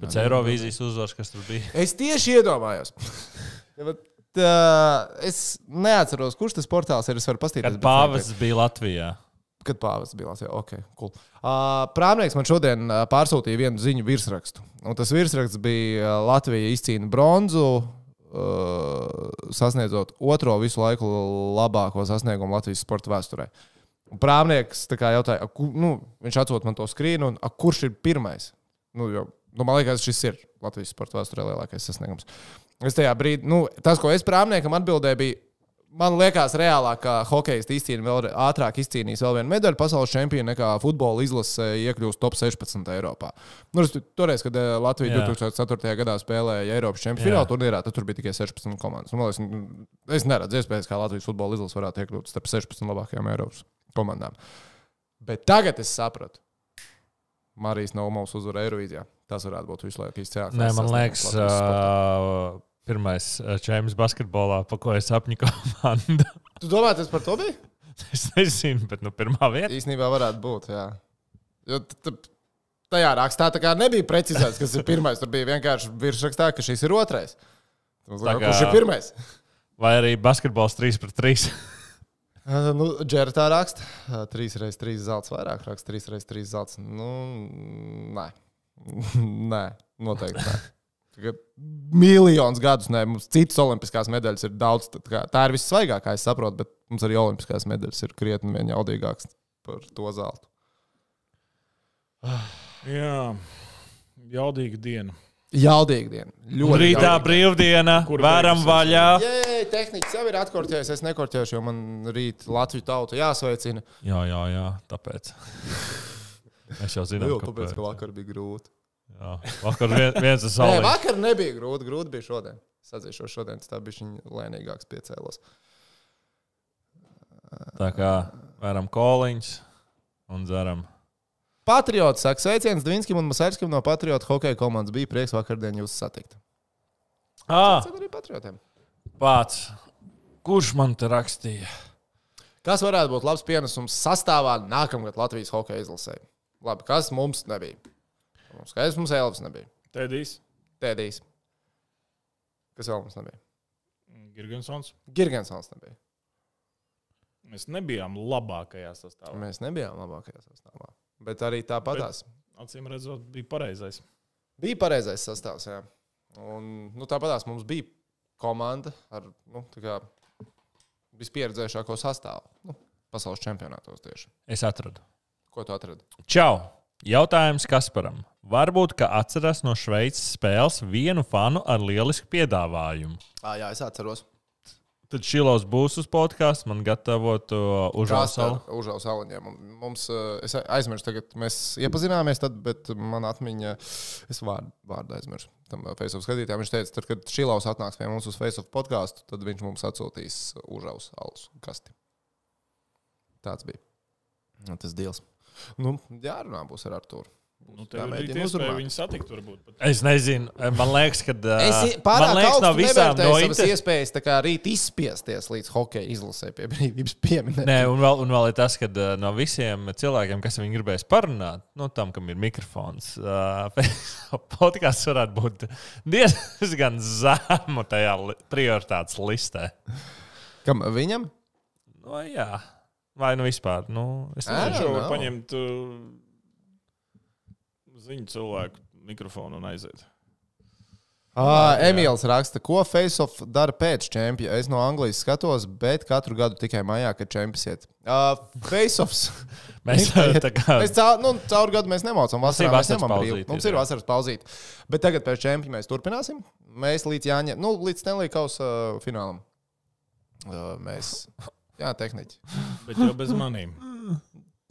[SPEAKER 3] Pēc Eirovīzijas uzvaras, kas tur bija.
[SPEAKER 2] Es tieši iedomājos. Bet, uh, es neatceros, kurš tas portāls ir. Es varu paskatīties.
[SPEAKER 3] Kad pāvests bija Latvijā.
[SPEAKER 2] Kad pāvests bija Latvijā. Ok, cool. Uh, Prāmnieks man šodien uh, pārsūtīja vienu ziņu virsrakstu. Un tas virsraksts bija uh, Latvija izcīna bronzu, uh, sasniedzot otro visu laiku labāko sasniegumu Latvijas sporta vēsturē. Un Prāmnieks jautāja, ku, nu, viņš atsūta man to skrīnu, un a, kurš ir pirmais? Nu, jo, nu, man liekas, šis ir Latvijas sporta vēsturē lielākais sasniegums. Es tajā brīdī, nu, tas, ko es prāmniekam atbildēju, bija, man liekas, reālāk, ka hokejs izcīnīja vēl ātrāk, izcīnījis vēl vienu medaļu pasaules čempionu nekā futbola izlase iekļūst top 16 Eiropā. Nu, toreiz, kad eh, Latvija
[SPEAKER 3] Jā.
[SPEAKER 2] 2004. gadā spēlēja Eiropas čempionu fināla turnīrā, tad tur bija tikai 16 komandas. Nu, man liekas, nu, es neredzu iespējas, kā Latvijas futbola izlase varētu iekļūt starp 16 labākajām Eiropas komandām. Bet tagad es sapratu. Marijas Naumovs uzvar Eirovīzijā. Tas varētu būt visu laiku izcēlts.
[SPEAKER 3] Nē, man liekas, pirmais uh, čempions basketbolā, pa ko es apņu komandu.
[SPEAKER 2] Tu domā, tas par to bija?
[SPEAKER 3] es nezinu, bet nu, pirmā vieta.
[SPEAKER 2] Īsnībā varētu būt. Jā. Jo tajā rakstā tā kā nebija precizēts, kas ir pirmais. Tur bija vienkārši virsrakstā, ka šis ir otrais.
[SPEAKER 3] Kā-
[SPEAKER 2] Kurš ir pirmais?
[SPEAKER 3] Vai arī basketbols 3 pret 3.
[SPEAKER 2] Uh, Nu, Džera tā raksta. 3 reizes 3 zelta vairāk, raksta 3 reizes 3 zelta. Nu, nē, nē noteikti nē. Tikai Miljonus gadus, nē, mums citas olimpiskās medaļas ir daudz. Tā, kā, tā ir vissvaigākā, es saprotu, bet mums arī olimpiskās medaļas ir krietni vien jaudīgākas par to zeltu.
[SPEAKER 4] Jā. Jaudīga diena.
[SPEAKER 2] Jaudīga diena. Ļoti
[SPEAKER 3] Rītā
[SPEAKER 2] jaudīga.
[SPEAKER 3] brīvdiena,
[SPEAKER 4] Kur beigusies?
[SPEAKER 3] vaļā.
[SPEAKER 2] Jē, tehniski jau ir atkorķējis. Es nekorķēšu, jo man rīt Latviju tauta jāsveicina.
[SPEAKER 3] Jā, jā, jā, tāpēc. Es jau zinu,
[SPEAKER 2] Jo, tāpēc, ka vakar bija grūti.
[SPEAKER 3] Jā, vakar vien, viens ir saulē.
[SPEAKER 2] vakar nebija grūti. Grūti bija šodien. Sadzīšos šodien, tas tā bija viņa lēnīgāks piecēlos.
[SPEAKER 3] Tā kā varam koliņus un dzeram.
[SPEAKER 2] Patriots saka, sveiciens Dvīnskim un Masērskim no Patriotu hokeja komandas. Bija prieks vakardien jūs satikt.
[SPEAKER 3] Ah,
[SPEAKER 2] arī patriotiem.
[SPEAKER 3] pats. Kurš man te rakstīja?
[SPEAKER 2] Kas varētu būt labs pienesums sastāvā nākamgad Latvijas hokeja izlasē? Labi, kas mums nebija? Kas mums Elvis nebija?
[SPEAKER 4] Tēdīs.
[SPEAKER 2] Tēdīs. Kas vēl mums nebija?
[SPEAKER 4] Girgensons.
[SPEAKER 2] Girgensons nebija.
[SPEAKER 4] Mēs nebijām labākajā sastāvā.
[SPEAKER 2] Mēs nebijām labākajā sastāvā. Bet arī tāpatās.
[SPEAKER 4] Acīm redzot, bija pareizais.
[SPEAKER 2] Bija pareizais sastāvs. Jā. Un, nu, tāpatās mums bija komanda ar nu, tā kā vispieredzējušāko sastāvu. Nu, pasaules čempionātos tieši.
[SPEAKER 3] Es atradu.
[SPEAKER 2] Ko tu atradi?
[SPEAKER 3] Čau! Jautājums Kasparam. Varbūt, ka atceras no Šveices spēles vienu fanu ar lielisku piedāvājumu.
[SPEAKER 2] À, jā, es atceros.
[SPEAKER 3] Tad šilos būs uz podkāstu, man gatavot.
[SPEAKER 2] Užālu saliņiem. Un Mums, es aizmirsu, tagad mēs iepazināmies, tad, bet man atmiņa, es vārdu, vārdu aizmirsu. Tam Facebook skatītājam viņš teica, tad, kad Šilaus atnāks pie mums uz Facebook podkāstu, tad viņš mums atsūtīs užālu alus kasti. Tāds bija. Nu, tas deals. Nu, jārunā būs ar Artūru.
[SPEAKER 4] Nu, tev ir arī iespēja viņu satikt, varbūt. Pat.
[SPEAKER 3] Es nezinu, man liekas, ka.
[SPEAKER 2] Es pārāk
[SPEAKER 3] liekas, no visām no inter...
[SPEAKER 2] iespējas tā kā rīt izspiesties līdz hokeja izlasē pie brīvības pieminēt.
[SPEAKER 3] Nē, un vēl, un vēl ir tas, ka no visiem cilvēkiem, kas viņu gribēs parunāt, no tam, kam ir mikrofons, uh, podkāsts varētu būt diezgan zemu tajā li prioritātes listē.
[SPEAKER 2] Kam viņam?
[SPEAKER 3] No, jā, vai nu vispār. Nu, es nezinu.
[SPEAKER 4] Šo var paņemt uh, ziņu cilvēku mikrofonu un aiziet.
[SPEAKER 2] Ah, Emīls raksta, ko Faceoff dara pēc čempiona. Es no Anglijas skatos, bet katru gadu tikai maijā, kad čempions iet. Uh, Faceoffs.
[SPEAKER 3] Mēs tā kā.
[SPEAKER 2] Mēs caur, nu, caur gadu mēs nemācām.
[SPEAKER 3] Mums
[SPEAKER 2] Vasarā mēs
[SPEAKER 3] vasaras
[SPEAKER 2] ņemam brīvu. Mums
[SPEAKER 3] ir, jā.
[SPEAKER 2] vasaras pauzīte. Bet tagad pēc čempiona mēs turpināsim. Mēs līdz Jāņa, nu, līdz Stanley Kausa uh, finālam. Uh, mēs, jā, tehniķi.
[SPEAKER 4] Bet jau bez maniem.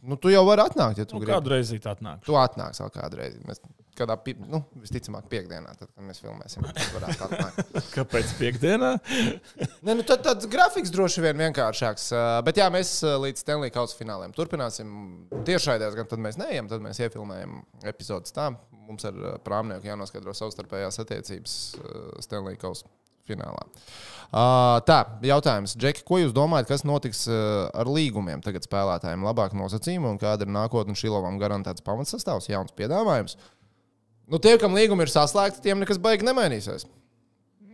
[SPEAKER 2] Nu, tu jau vari atnākt, ja tu
[SPEAKER 4] Nu,
[SPEAKER 2] gribi.
[SPEAKER 4] kādreiz tā atnāk.
[SPEAKER 2] Tu atnāksi vēl kādreiz. Mēs kādā, nu, visticamāk, piekdienā, tad, kad mēs filmēsim, varētu atnākt.
[SPEAKER 4] Kāpēc piekdienā?
[SPEAKER 2] Nē, nu, tad tāds grafiks droši vien vienkāršāks. Bet jā, mēs līdz Stanley Kausa fināliem turpināsim. Tiešraidēs gan tad mēs neejam, tad mēs iefilmējam epizodes tā. Mums ar prāmnieku jānoskaidro savstarpējās attiecības Stanley Kausa finālā. Uh, tā, jautājums. Džeki, ko jūs domājat, kas notiks uh, ar līgumiem tagad spēlētājiem? Labāk nosacījumi un kāda ir nākotne Šilovam garantēts pamatsastāvs, jauns piedāvājums? Nu, tie, kam līgumi ir saslēgti, tiem nekas baigi nemainīsies.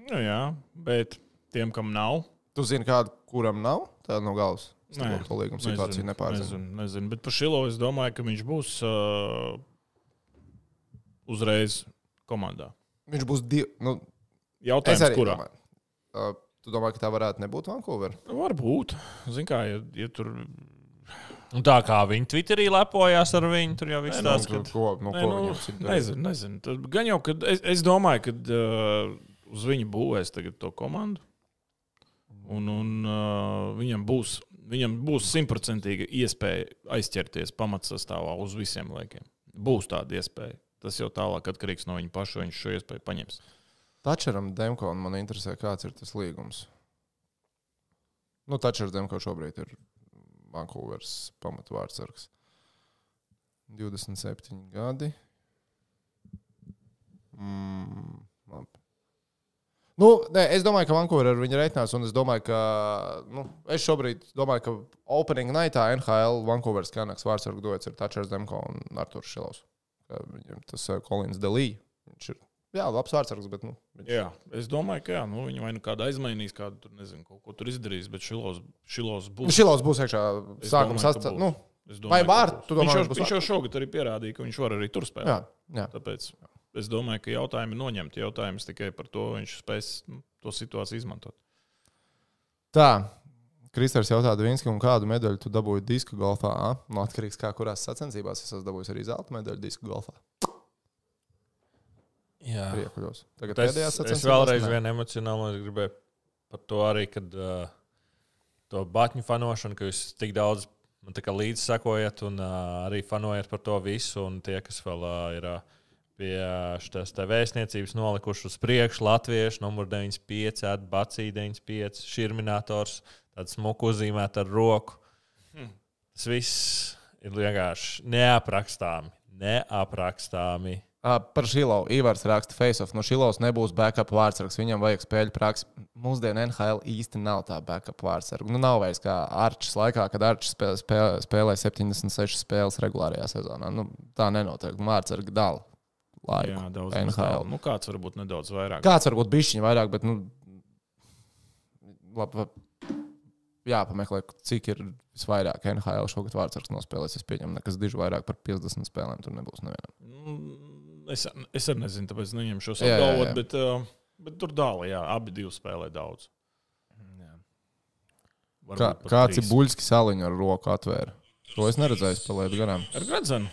[SPEAKER 4] Nu, jā, bet tiem, kam nav,
[SPEAKER 2] Tu zini, kādu, kuram nav tāda no galvas.
[SPEAKER 4] Nē,
[SPEAKER 2] to līguma situāciju nepārzinu.
[SPEAKER 4] Nezinu, nezinu. Bet par Šilo es domāju, ka viņš būs uh, uzreiz komandā.
[SPEAKER 2] Viņš būs divi. Nu, es
[SPEAKER 4] Jautājums,
[SPEAKER 2] arī
[SPEAKER 4] kurā?
[SPEAKER 2] domāju. Uh, tu domā, ka tā varētu nebūt Vankūverā?
[SPEAKER 4] Varbūt. Ziniet, kā, ja, ja tur.
[SPEAKER 3] Un tā kā viņi Twitterī lepojās ar viņu, tur jau viss
[SPEAKER 4] nu,
[SPEAKER 3] tāds, ka
[SPEAKER 2] ko, nu, ko
[SPEAKER 4] nu,
[SPEAKER 2] viņam cik darīt?
[SPEAKER 4] nezinu, nezinu. Tad Gan jau, ka es, es domāju, ka uh, uz viņu būvēs tagad to komandu. Un, un uh, viņam būs. Viņam būs simtprocentīga iespēja aizķerties pamatsastāvā uz visiem laikiem. Būs tāda iespēja. Tas jau tālāk atkarīgs no viņa paša. Viņš šo iespēju paņems.
[SPEAKER 2] Tačeram Demko man interesē, kāds ir tas līgums. Nu, Tačers Demko šobrīd ir Vankūveras pamatvārdsargs. 27 gadi. Mm, labi. Nu, nē, es domāju, ka Vankūverā ir viņa reitinās, un es domāju, ka nu, es šobrīd domāju, ka opening nightā NHL Vankūveras kanāks vārdsargu dots ir Tačers Demko un Arturs Šilovs. Viņam tas Kolins Delī. Viņš ir, jā, labs vārdsargs, bet, nu, viņš
[SPEAKER 4] Jā, es domāju, ka jā, nu, viņi vai nu kādu aizmainīs, kādu tur nezinu, kaut ko tur izdarīs, bet šilos, šilos
[SPEAKER 2] Nu,
[SPEAKER 4] būs.
[SPEAKER 2] Šilovs būs iekšā sākuma
[SPEAKER 4] domāju,
[SPEAKER 2] sastāvā. Nu,
[SPEAKER 4] Es
[SPEAKER 2] vai domā,
[SPEAKER 4] viņš, jau, viņš jau šogad arī pierādīja, ka viņš var arī tur spēlēt.
[SPEAKER 2] jā, jā.
[SPEAKER 4] Tāpēc es domāju, ka jautājumi noņemti. Jautājums tikai par to, vai viņš spēs nu, to situāciju izmantot.
[SPEAKER 2] Tā. Kristers jautā, un kādu medaļu tu dabūji disku golfā? Nu, atkarīgs no kā kurās sacensībās. Es esmu dabūjis arī zelta medaļu disku golfā.
[SPEAKER 3] Jā.
[SPEAKER 2] Priekuļos. Tagad
[SPEAKER 3] Es, es vēlreiz
[SPEAKER 2] nē.
[SPEAKER 3] vien emocionāli es gribēju par to arī, kad uh, to batņu fanošanu, ka jūs tik daudz man tā kā līdzi sekojat un uh, arī fanojat par to visu, un tie, kas vēl uh, ir uh, pie šīs vēstniecības nolikuši uz priekšu, Latviešu numur 95, Atbacī 95, Širminators, tāds smuku uzzīmēt ar roku.
[SPEAKER 4] Hmm.
[SPEAKER 3] Tas viss ir vienkārši neaprakstāmi. Neaprakstāmi.
[SPEAKER 2] Ā, Par Šilovu Ivars raksta face-off. No Šilovas nebūs backup vārdsargs. Viņam vajag spēļu praksi. Mūsdienu NHL īsti nav tā backup vārdsarga. Nu, nav vairs kā Arčs laikā, kad Arčs spēlē, spēlē, spēlē 76 spēles regulārajā sezonā. Nu, tā nenotiek. Vārdsarga dala laiku.
[SPEAKER 4] Jā, daudz
[SPEAKER 2] NHL.
[SPEAKER 4] NHL. Nu, kāds varbūt nedaudz vairāk.
[SPEAKER 2] Kāds varbūt bišķiņi vairāk, bet, nu, labi, jāpameklē, cik ir visvairāk NHL šogad vārdsargs nospēlēs. Es pieņemu, nekas diži vairāk par 50 spēlēm tur nebūs nevienam.
[SPEAKER 4] Mm, Es, es arī nezinu, tāpēc
[SPEAKER 2] jā.
[SPEAKER 4] apgalvot, bet, uh, bet tur dāla, jā, abi divi spēlē daudz. Varbūt
[SPEAKER 2] Kā, kāds ir buļbuļs saliņš ar roku atvēra? To es neredzēju, spēlēt garām.
[SPEAKER 4] Ar Gradzenu.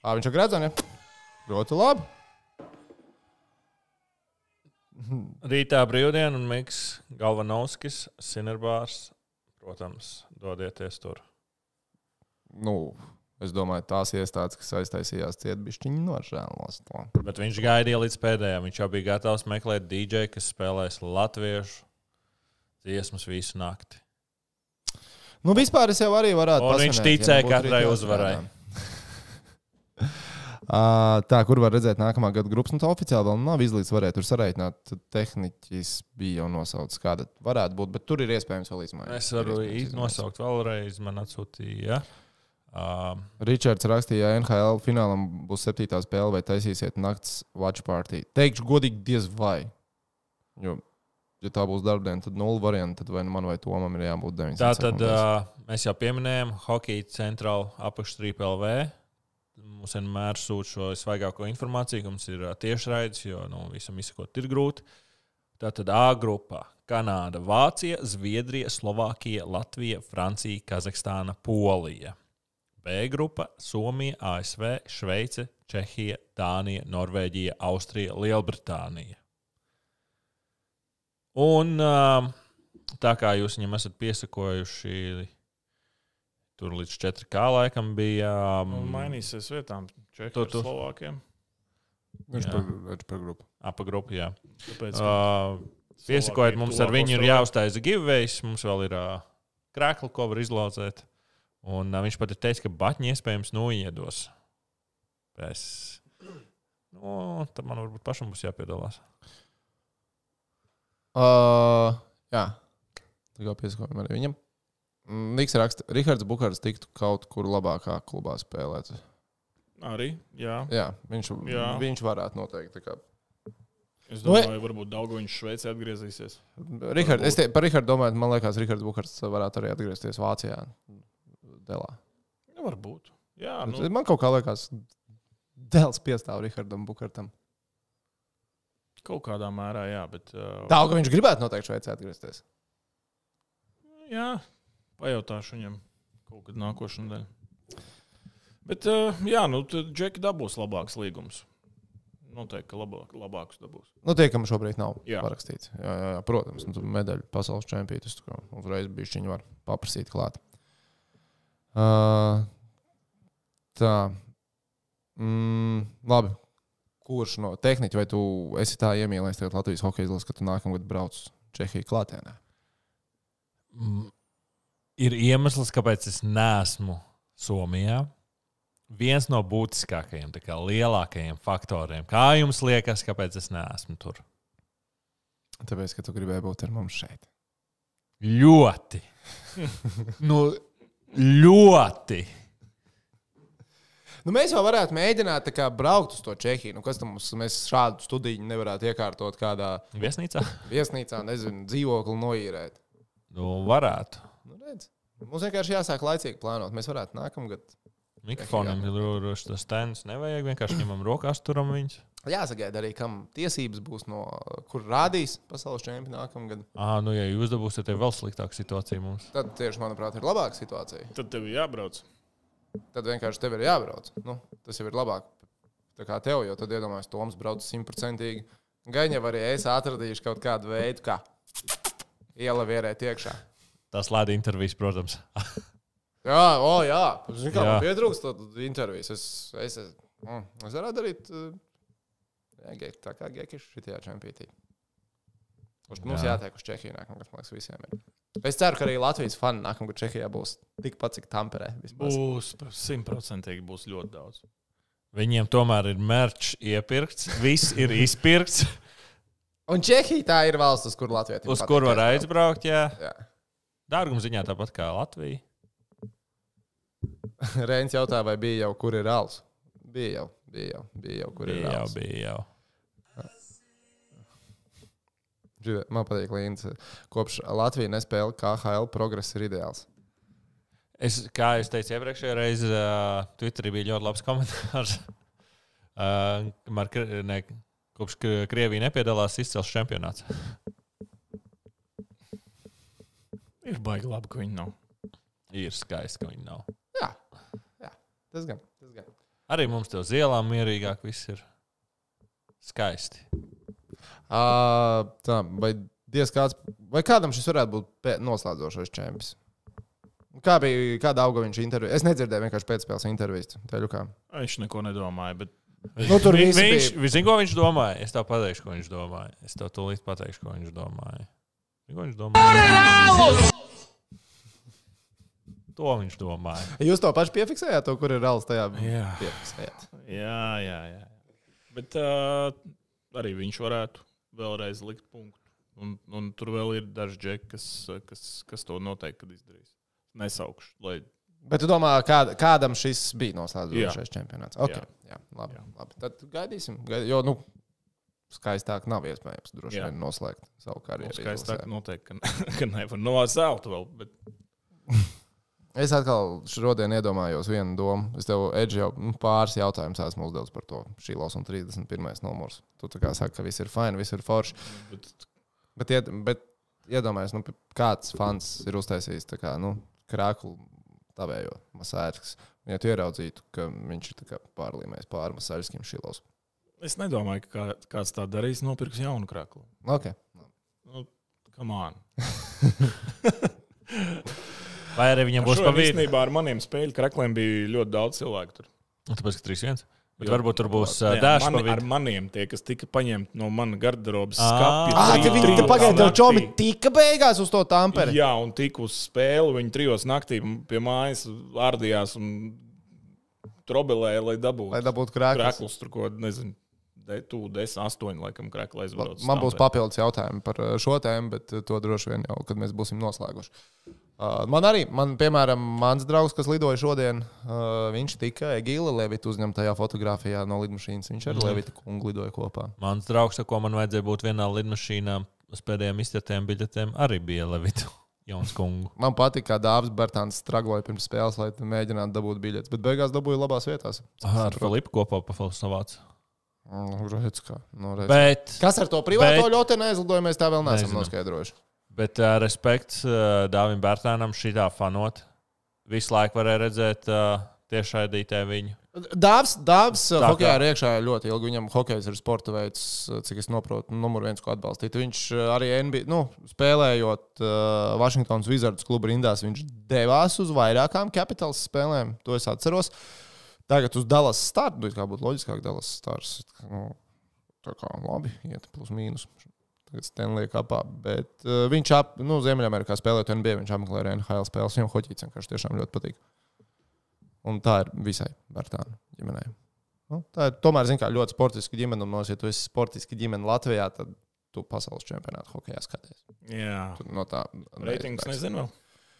[SPEAKER 2] Ā, viņš ir gradzens, ja? Ļoti labi.
[SPEAKER 3] Rītā brīvdiena un Miks Galvanovskis, Sinerbārs. Protams, dodieties tur.
[SPEAKER 2] Nu, es domāju, tās iestādes, kas aiztaisījās ciet, bišķiņi nožēlos to.
[SPEAKER 3] Bet viņš gaidīja līdz pēdējiem. Viņš jau bija gatavs meklēt DJ, kas spēlēs latviešu dziesmas visu nakti.
[SPEAKER 2] Nu, vispār es jau arī varētu
[SPEAKER 3] Un viņš ticēja
[SPEAKER 2] nebūtu
[SPEAKER 3] katrai uzvarai.
[SPEAKER 2] Ā, Tā, kur var redzēt nākamā gada grupas, nu tā oficiāli vēl nav izlīdz, varētu tur sareiķināt. Tehniķis bija jau nosaucis, kāda varētu būt, bet tur ir iespējams vēl izmaiņas.
[SPEAKER 3] Es varu nosaukt vēlreiz, man atsūtīja. Um,
[SPEAKER 2] Ričards rakstīja, ka NHL finālam būs septītā spēle, vai taisīsiet naktas watch party. Teikšu, godīgi, diez vai. Jo, ja tā būs darbdiena, tad nulle variants, tad vai nu man vai Tomam ir jābūt 9.
[SPEAKER 3] Tā tad uh, mēs jau pieminējām, Hokeja centrāla apakšstrīpa LV. Mums vienmēr sūta šo svaigāko informāciju, ka mums ir uh, tiešraides, jo nu, visam izsakot ir grūti. Tā tad A grupā - Kanāda, Vācija, Zviedrija, Slovākija, Latvija, Francija, Kazahstāna, Polija. B grupa - Somija, ASV, Šveice, Čehija, Dānija, Norvēģija, Austrija, Lielbritānija. Un um, tā kā jūs viņam esat piesakojuši, tur līdz 4K laikam bija.
[SPEAKER 4] Un
[SPEAKER 3] Um,
[SPEAKER 4] mainīsies vietām Čehijas un Slovākiem.
[SPEAKER 2] Viņš
[SPEAKER 3] jā.
[SPEAKER 2] par, viņš par grupu.
[SPEAKER 3] Jā.
[SPEAKER 4] Tāpēc,
[SPEAKER 3] Uh, Piesakojiet, mums ar viņu ir jāuztaisa giveaways, mums vēl ir uh, krēkli, ko var izlaucēt. Un uh, viņš pat ir teicis, ka batņi iespējams noiedos. Es... Nu, tad man varbūt pašam būs jāpiedalās.
[SPEAKER 2] Uh, jā, tā kā piesakojam arī viņam. Mm, Niks raksta, Rihards Bukārs tiktu kaut kur labākā klubā spēlēt.
[SPEAKER 4] arī, jā.
[SPEAKER 2] Jā, viņš,
[SPEAKER 4] Jā.
[SPEAKER 2] viņš varētu noteikti. tā kā-
[SPEAKER 4] Es
[SPEAKER 2] Nu,
[SPEAKER 4] domāju, varbūt Daugoviņš Šveicē atgriezīsies.
[SPEAKER 2] Richard, es te, par Rihardu domāju, man liekas, Rihards Bukārs varētu arī atgriezties Vācijā. Delā.
[SPEAKER 4] Nu, varbūt. Jā,
[SPEAKER 2] Nu, man kaut kā liekas, Dēls piestāv Rihardam Bukartam.
[SPEAKER 4] kaut kādā mērā, jā. Bet, uh,
[SPEAKER 2] Tā, ka viņš gribētu noteikti Šveicē atgriezties.
[SPEAKER 4] Jā, pajautāšu viņam kaut kad nākošais nedēļa. Bet, uh, jā, nu, tad Džeki dabūs labāks līgums. Noteikti, ka labāk, labākus dabūs.
[SPEAKER 2] Nu, tie, kam šobrīd nav
[SPEAKER 4] Jā.
[SPEAKER 2] parakstīts. Jā, jā, jā, protams, nu, medaļu pasaules čempionāts. tur Uzreiz bija šī var paprasīt klāt. Uh, tā. Mm, labi. Kurš no tehniķa vai tu esi tā iemīlējies tagad Latvijas hokeja izlases, ka tu nākamgad brauc Čehiju klātienē?
[SPEAKER 3] Mm, ir iemesls, kāpēc es neesmu Somijā. Viens no būtiskākajiem, kā lielākajiem faktoriem. Kā jums liekas, kāpēc es neesmu tur?
[SPEAKER 2] Tāpēc, ka tu gribēji būt ar mums šeit.
[SPEAKER 3] Ļoti. nu, ļoti.
[SPEAKER 2] Nu, mēs jau varētu mēģināt kā, braukt uz to Čehiju. Nu, kas tam mums mēs šādu studiju nevarētu iekārtot kādā
[SPEAKER 3] Viesnīcā?
[SPEAKER 2] viesnīcā, nezinu, dzīvokli noīrēt?
[SPEAKER 3] Nu, varētu.
[SPEAKER 2] Nu, redz. Mums vienkārši jāsāk laicīgi plānot. Mēs varētu nākamgad.
[SPEAKER 3] Mikrofonam ir tas stends. Nevajag vienkārši ņemam rokās, turam viņus.
[SPEAKER 2] Jāsagaida arī, kam tiesības būs no kur rādīs pasaules čempionu nākamgad.
[SPEAKER 3] Ah, nu, ja jūs dabūsiet, tad vēl sliktāka situācija mums.
[SPEAKER 2] Tad tieši, manuprāt, ir labāka situācija.
[SPEAKER 4] Tad tev ir jābrauc.
[SPEAKER 2] Tad vienkārši tev ir jābrauc. Nu, tas jau ir labāk. Tā kā tev, jo tad iedomājies, Toms brauc simtprocentīgi. Gan jau arī es atradīšu kaut kādu veidu, kā ielavierēt iekšā.
[SPEAKER 3] Tas lēda intervijas, protams.
[SPEAKER 2] Jā, o, jā. Zini, kā
[SPEAKER 3] Jā.
[SPEAKER 2] man pietrūkst intervijas. Es, es, es, mm, es varētu darīt uh, jā, ge- tā kā Gekišs šitajā čempionātī. Mums
[SPEAKER 3] Jā.
[SPEAKER 2] jātiek uz Čehiju nākamgad, man liekas, visiem ir. Es ceru, ka arī Latvijas fani nākamgad Čehijā būs tikpat, cik Tamperē. vismaz.
[SPEAKER 4] Būs simtprocentīgi būs ļoti daudz.
[SPEAKER 3] Viņiem tomēr ir merch iepirkts, viss ir izpirkts,
[SPEAKER 2] Un Čehija tā ir valsts, uz kur Latvija
[SPEAKER 3] uz kur var aizbraukt. Jā.
[SPEAKER 2] Jā.
[SPEAKER 3] Dārguma ziņā tāpat kā Latvija.
[SPEAKER 2] Rēns jautā, vai bija jau, kur ir alus. Bija jau, bija jau, bija jau kur ir
[SPEAKER 3] Bija jau,
[SPEAKER 2] alus.
[SPEAKER 3] bija jau.
[SPEAKER 2] Man patīk, Līns. Kopš Latvija nespēle KHL progress ir ideāls.
[SPEAKER 3] Es, kā jau teicu, iepriekšējā reizē uh, Twitterī bija ļoti labs komentārs. Uh, Kri- ne, kopš Kri- Krievija nepiedalās izcelsmes čempionāts.
[SPEAKER 4] Ir baigi labi, ka viņi nav.
[SPEAKER 3] Ir skaisti, ka viņi nav.
[SPEAKER 2] Jā, jā. tas gan.
[SPEAKER 3] Arī mums te uz ielām mierīgāk viss ir skaisti.
[SPEAKER 2] Uh, tā, vai, kāds, vai kādam šis varētu būt noslēdzošais čempions? Kā bija, kāda auga viņš intervijā? Es nedzirdēju vienkārši pēcspēles intervijas. Teļukā.
[SPEAKER 4] Viņš neko nedomāja. Bet...
[SPEAKER 2] Nu, tur
[SPEAKER 3] viņš,
[SPEAKER 2] bija-
[SPEAKER 3] viņš zina, ko viņš domāja. Es tev pateikšu, ko viņš domāja. Es tev tūlīt pateikšu, ko viņš domāja. Ko viņš domāja? To viņš domāja.
[SPEAKER 2] Jūs to pašu piefiksējāt, to, kur ir rāls tajā?
[SPEAKER 4] Jā.
[SPEAKER 2] Piefiksējāt.
[SPEAKER 4] Jā, jā, jā. Bet uh, arī viņš varētu vēlreiz likt punktu. Un, un tur vēl ir daži džeki, kas, kas, kas to noteikti kad izdarīs. Nesaukšu, lai
[SPEAKER 2] Bet tu domā, kād, kādam šis bija noslēdzošais čempionāts? Okay. Jā.
[SPEAKER 4] Jā.
[SPEAKER 2] Labi,
[SPEAKER 4] Jā.
[SPEAKER 2] labi. Tad gaidīsim. Gaid... Jo, nu, skaistāk nav iespējams droši vien noslēgt savu
[SPEAKER 4] nu,
[SPEAKER 2] karjeru.
[SPEAKER 4] skaistāk
[SPEAKER 2] izlasē.
[SPEAKER 4] noteikti, ka, ka nevar no zelta vēl. Bet...
[SPEAKER 2] Es atkal šodien iedomājos vienu domu. Es tev, Edži, jau nu, pāris jautājumus esmu uzdevis par to. Šī lausa un 31. numurs. Tu tā kā saki, ka viss ir fini, viss ir forši.
[SPEAKER 4] Bet,
[SPEAKER 2] Bet, ied, bet iedomājieties, nu, kāds fans ir uztaisījis kā, nu, krāklu tavējo masāļus. Ja tu ieraudzītu, ka viņš ir pārlīmējis pāri masāļskim šilos.
[SPEAKER 4] es nedomāju, ka kā, kāds tā darīs, nopirks jaunu krāklu.
[SPEAKER 2] Okay.
[SPEAKER 4] Nu, come on.
[SPEAKER 3] Vai arī viņam būs pavisam?
[SPEAKER 4] Īstenībā ar maniem spēļu krakliem bija ļoti daudz cilvēku. Tur.
[SPEAKER 3] Tāpēc, ka 3-1. Bet
[SPEAKER 4] Jo-
[SPEAKER 3] varbūt tur būs dažs
[SPEAKER 4] mani, ar maniem tie, kas tika paņemti no manas garderobas
[SPEAKER 3] Ā.
[SPEAKER 4] skāpja.
[SPEAKER 2] Ah, ka viņi tev
[SPEAKER 4] naktī.
[SPEAKER 2] čomi tika beigās uz to tamperi.
[SPEAKER 4] Jā, un tik uz spēli viņi trijos naktī pie mājas ārdījās un trobelēja, lai dabūtu
[SPEAKER 2] Lai dabūtu krāklus.
[SPEAKER 4] krāklus. Tur ko, nezinu, tu 10, 8, laikam, krāklus aizbrauc.
[SPEAKER 2] Man būs papildus jautājumi par šo tēmu, bet to droši vien jau, kad mēs būsim noslēguši. Uh, Man arī, man, piemēram, mans draugs, kas lidoja šodien, uh, viņš tika Egīla Levita uzņemtajā fotografijā no lidmašīnas. Viņš ar Levita kungu lidoja kopā.
[SPEAKER 3] Mans draugs, ar ko man vajadzēja būt vienā lidmašīnā, uz pēdējiem izķertiem biļetēm, arī bija Levita.
[SPEAKER 2] Man patīk, kā Dārzs Bērtāns stragloja pirms spēles, lai mēģinātu dabūt biļetes, bet beigās dabūja labās vietās.
[SPEAKER 3] Aha, Ar Filipu kopā pa savācu.
[SPEAKER 2] Mm, redz, kā, nu, redz.
[SPEAKER 3] Bet,
[SPEAKER 2] Kas ar to privāto
[SPEAKER 3] Bet-
[SPEAKER 2] ļoteni aizlidoja, mēs tā vēl neesam
[SPEAKER 3] Nezinu.
[SPEAKER 2] noskaidrojuši.
[SPEAKER 3] Bet uh, respekts uh, Dāvim Bērtānam šitā fanot. Visu laiku varēja redzēt uh, tiešraidītē viņu.
[SPEAKER 2] Dāvs, dāvs
[SPEAKER 3] kā-
[SPEAKER 2] ir iekšā ļoti ilgi. Viņam hokejs ir sporta veids, cik es saprotu, numur viens, ko atbalstīt. Viņš arī NBA, nu, spēlējot uh, Washingtonas Wizards kluba rindās, viņš devās uz vairākām Capitals spēlēm. To es atceros. Tagad uz Dallas startu, nu, kā būtu loģiskāk, Dallas starts. Nu, tā kā labi, iet plus mīnus. Stanley kapā. Bet uh, viņš ap, nu, Ziemeļamerikā spēlējot NBA, viņš apmeklē arī NHL spēles. Viņam hoķīts vienkārši tiešām ļoti patīk. Un tā ir visai Bērtāna ģimenei. Nu, tā ir tomēr zin, kā, ļoti sportiska ģimene. Un, ja tu esi sportiska ģimene Latvijā, tad tu pasaules čempionātu hokeja skaties.
[SPEAKER 4] Jā,
[SPEAKER 2] Tu no tā
[SPEAKER 4] reitings nezinu vēl.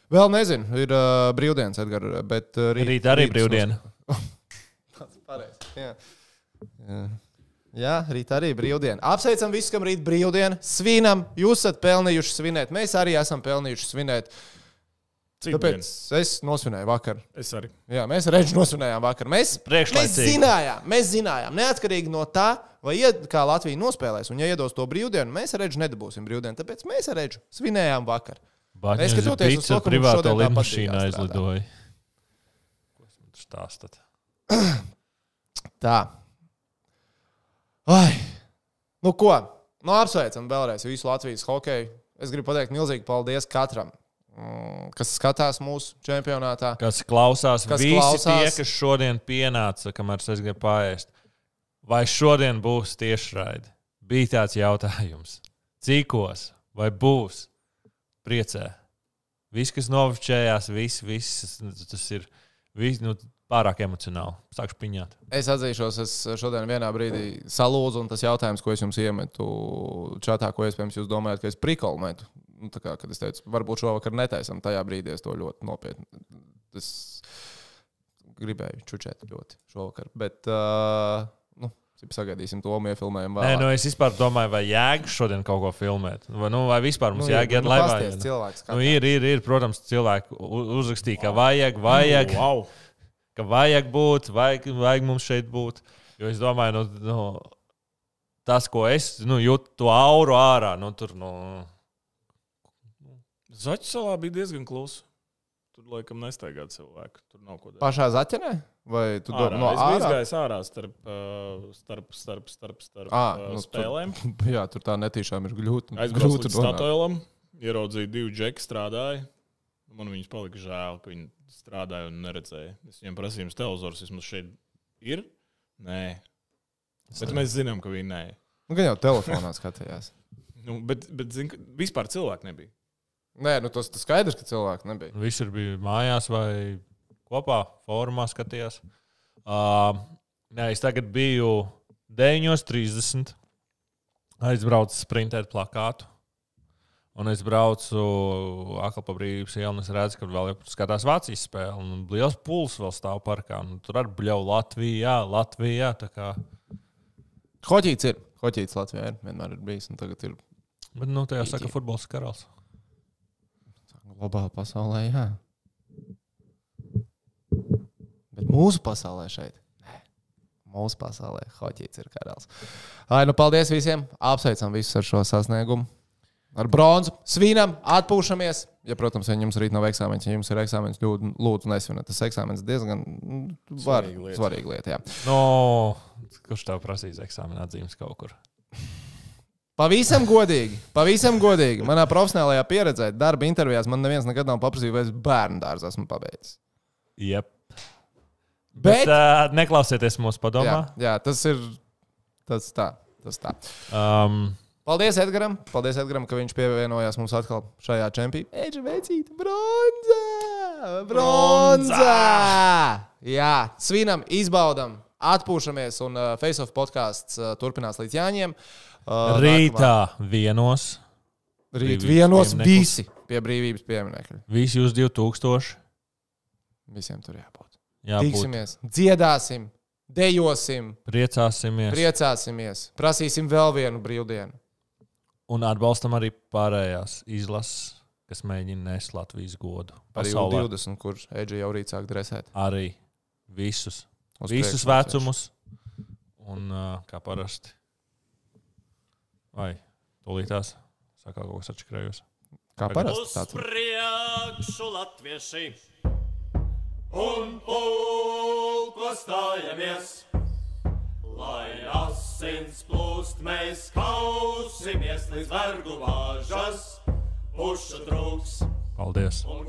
[SPEAKER 2] Vēl nezinu, ir uh, brīvdienas, Edgars. Bet uh, rīt,
[SPEAKER 3] Rīt arī
[SPEAKER 2] rīt
[SPEAKER 3] brīvdiena.
[SPEAKER 2] Pareizi. Jā. Jā. Jā, rīt arī brīvdiena. Apsveicam visus, kam rīt brīvdiena. Svinam, jūs esat pelnījuši svinēt. Mēs arī esam pelnījuši svinēt.
[SPEAKER 4] Cik
[SPEAKER 2] Tāpēc
[SPEAKER 4] dienas?
[SPEAKER 2] es nosvinēju vakar.
[SPEAKER 4] Es arī.
[SPEAKER 2] Jā, mēs redz, nosvinējām vakar. Mēs, mēs zinājām, mēs zinājām, neatkarīgi no tā, vai ied, kā Latvija nospēlēs, un ja iedos to brīvdienu, mēs Redzu nedabūsim brīvdienu. Tāpēc mēs Redzu svinējām vakar.
[SPEAKER 3] Baņas
[SPEAKER 2] Neskatoties uz
[SPEAKER 3] pīci
[SPEAKER 2] to, ka
[SPEAKER 3] privāto lidmašīnu aizlidoja. Ko jūs man stāstat?
[SPEAKER 2] Tā. Ai. Nu, ko? Nu, apsveicam vēlreiz visu Latvijas hokeju. Es gribu pateikt milzīgi paldies katram, mm, kas skatās mūsu čempionātā.
[SPEAKER 3] Kas klausās,
[SPEAKER 2] Kas
[SPEAKER 3] visi klausās. tie, kas šodien pienāca, kamēr es gribu pāriest. Vai šodien būs tiešraidi? Bija tāds jautājums. Cikos vai būs? Priecē. Viss, kas novičējās, viss, viss tas ir viss, nu, pārāk emocionāli. Sākšu piņāt.
[SPEAKER 2] Es atzīšos, es šodien vienā brīdī salūzu, un tas jautājums, ko es jums iemetu čatā, ko iespējams jūs domājat, ka es prikolu metu. Nu, tā kā, kad es teicu, varbūt šovakar netaisam, tajā brīdī es to ļoti nopietni. Es gribēju čučēt ļoti šovakar. Bet, uh, nu, sagaidīsim to iefilmējumu.
[SPEAKER 3] Nē, nu es vispār domāju, vai jēga šodien kaut ko filmēt. Vai, nu, vai vispār mums
[SPEAKER 2] Nu,
[SPEAKER 3] nu, jēga iet laivā? iet?
[SPEAKER 2] cilvēks
[SPEAKER 3] Nu, ir, ir, ir, protams, cilvēki uzrakstīja, ka vajag, vajag,
[SPEAKER 4] Wow.
[SPEAKER 3] Ka vajag būt, vajag, vajag mums šeit būt. Jo es domāju, nu, nu, tas, ko es nu, jūtu, to auru ārā, nu, tur, nu,
[SPEAKER 4] Zaķu salā bija diezgan klusa. tur laikam nestaigā cilvēku. Tur nav ko darīt.
[SPEAKER 2] Pašā zaķenē? Vai tu
[SPEAKER 4] Ārā.
[SPEAKER 2] domā no
[SPEAKER 4] es
[SPEAKER 2] ārā?
[SPEAKER 4] izgājis ārā starp, uh, starp, starp, starp, starp uh,
[SPEAKER 2] nu,
[SPEAKER 4] spēlēm.
[SPEAKER 2] Tur, jā, tur tā netīšām ir grūti.
[SPEAKER 4] Aizbraucu līdz statoilam, ieraudzīju divu džeku strādāju. Man viņus palika žēl, ka viņi strādāja un neredzēja. Es viņiem prasīju, jums televizors vismaz šeit ir? Nē. Bet mēs zinām, ka viņi nē.
[SPEAKER 2] Nu, gan jau telefonā skatījās.
[SPEAKER 4] Nu, bet, bet zin, ka vispār cilvēku nebija.
[SPEAKER 2] Nē, nu tas, tas skaidrs, ka cilvēku nebija.
[SPEAKER 3] Visi bija mājās vai kopā, formā skatījās. Uh, nē, es tagad biju 9.30. Aizbraucu sprintēt plakātu. Un es braucu akli pa brīvības ielu, un es redzu, ka vēl skatās Vācijas spēle. Un liels puls vēl stāv parkā. Un tur arī bļauj Latvijā, Latvijā. kā.
[SPEAKER 2] Hoķīts ir. Hoķīts Latvijā ir vienmēr ir bijis. Ir
[SPEAKER 3] Bet, nu, tajā saka, futbols karalis.
[SPEAKER 2] globāli pasaulē, jā. Bet mūsu pasaulē šeit. Mūsu pasaulē hoķīts ir karalis. Ai, nu paldies visiem. Apsveicam visus ar šo sasniegumu. Ar bronzu, svinam, atpūšamies. Ja, protams, ja jums rīt nav eksāmenis, ja jums ir eksāmenis, lūdzu, lūdzu nesviniet. Tas eksāmenis diezgan mm, var,
[SPEAKER 4] Svarīga lieta.
[SPEAKER 2] svarīga lieta. Jā.
[SPEAKER 3] No, kurš tev prasīs eksāmena atzīmes kaut kur?
[SPEAKER 2] Pavisam godīgi, pavisam godīgi. Manā profesionālajā pieredzē, darba intervijās man neviens nekad nav paprasījis, vai es bērnu dārzu esmu pabeidzis.
[SPEAKER 3] Yep.
[SPEAKER 2] Bet,
[SPEAKER 3] Bet uh, neklausieties mūsu
[SPEAKER 2] jā,
[SPEAKER 3] padomā.
[SPEAKER 2] jā, tas ir tas tā. Tas tā.
[SPEAKER 3] Um,
[SPEAKER 2] Paldies Edgaram, paldies Edgaram, ka viņš pievienojās mums atkal šajā čempionātā. Eģe veicīta, bronzā! Bronzā! Jā, svinam, izbaudam, atpūšamies, un uh, Face of podkāsts uh, turpinās līdz Jāņiem. Uh,
[SPEAKER 3] rītā vienos.
[SPEAKER 2] nākamā- Rīt
[SPEAKER 3] brīvības
[SPEAKER 2] vienos visi pie brīvības pieminiekļa.
[SPEAKER 3] Visi uz 2000.
[SPEAKER 2] Visiem tur jābūt.
[SPEAKER 3] Jā,
[SPEAKER 2] Tiksimies, dziedāsim, dejosim,
[SPEAKER 3] priecāsimies.
[SPEAKER 2] priecāsimies, prasīsim vēl vienu brīvdienu.
[SPEAKER 3] Un atbalstam arī pārējās izlases, kas mēģina nest Latvijas godu.
[SPEAKER 2] Arī
[SPEAKER 3] pasaulē.
[SPEAKER 2] 20, kurš Eģe jau rīt sāk dresēt.
[SPEAKER 3] Arī visus.
[SPEAKER 2] Uz
[SPEAKER 3] visus vecumus. Un kā parasti. Vai tūlītās saka kaut kas atšķirējos.
[SPEAKER 2] Kā parasti. tāds
[SPEAKER 5] Uz priekšu latvieši un pulko stājamies. Lai asins plūst, mēs kausimies līdz vergu vāžas, pušu trūks
[SPEAKER 3] Paldies!
[SPEAKER 5] un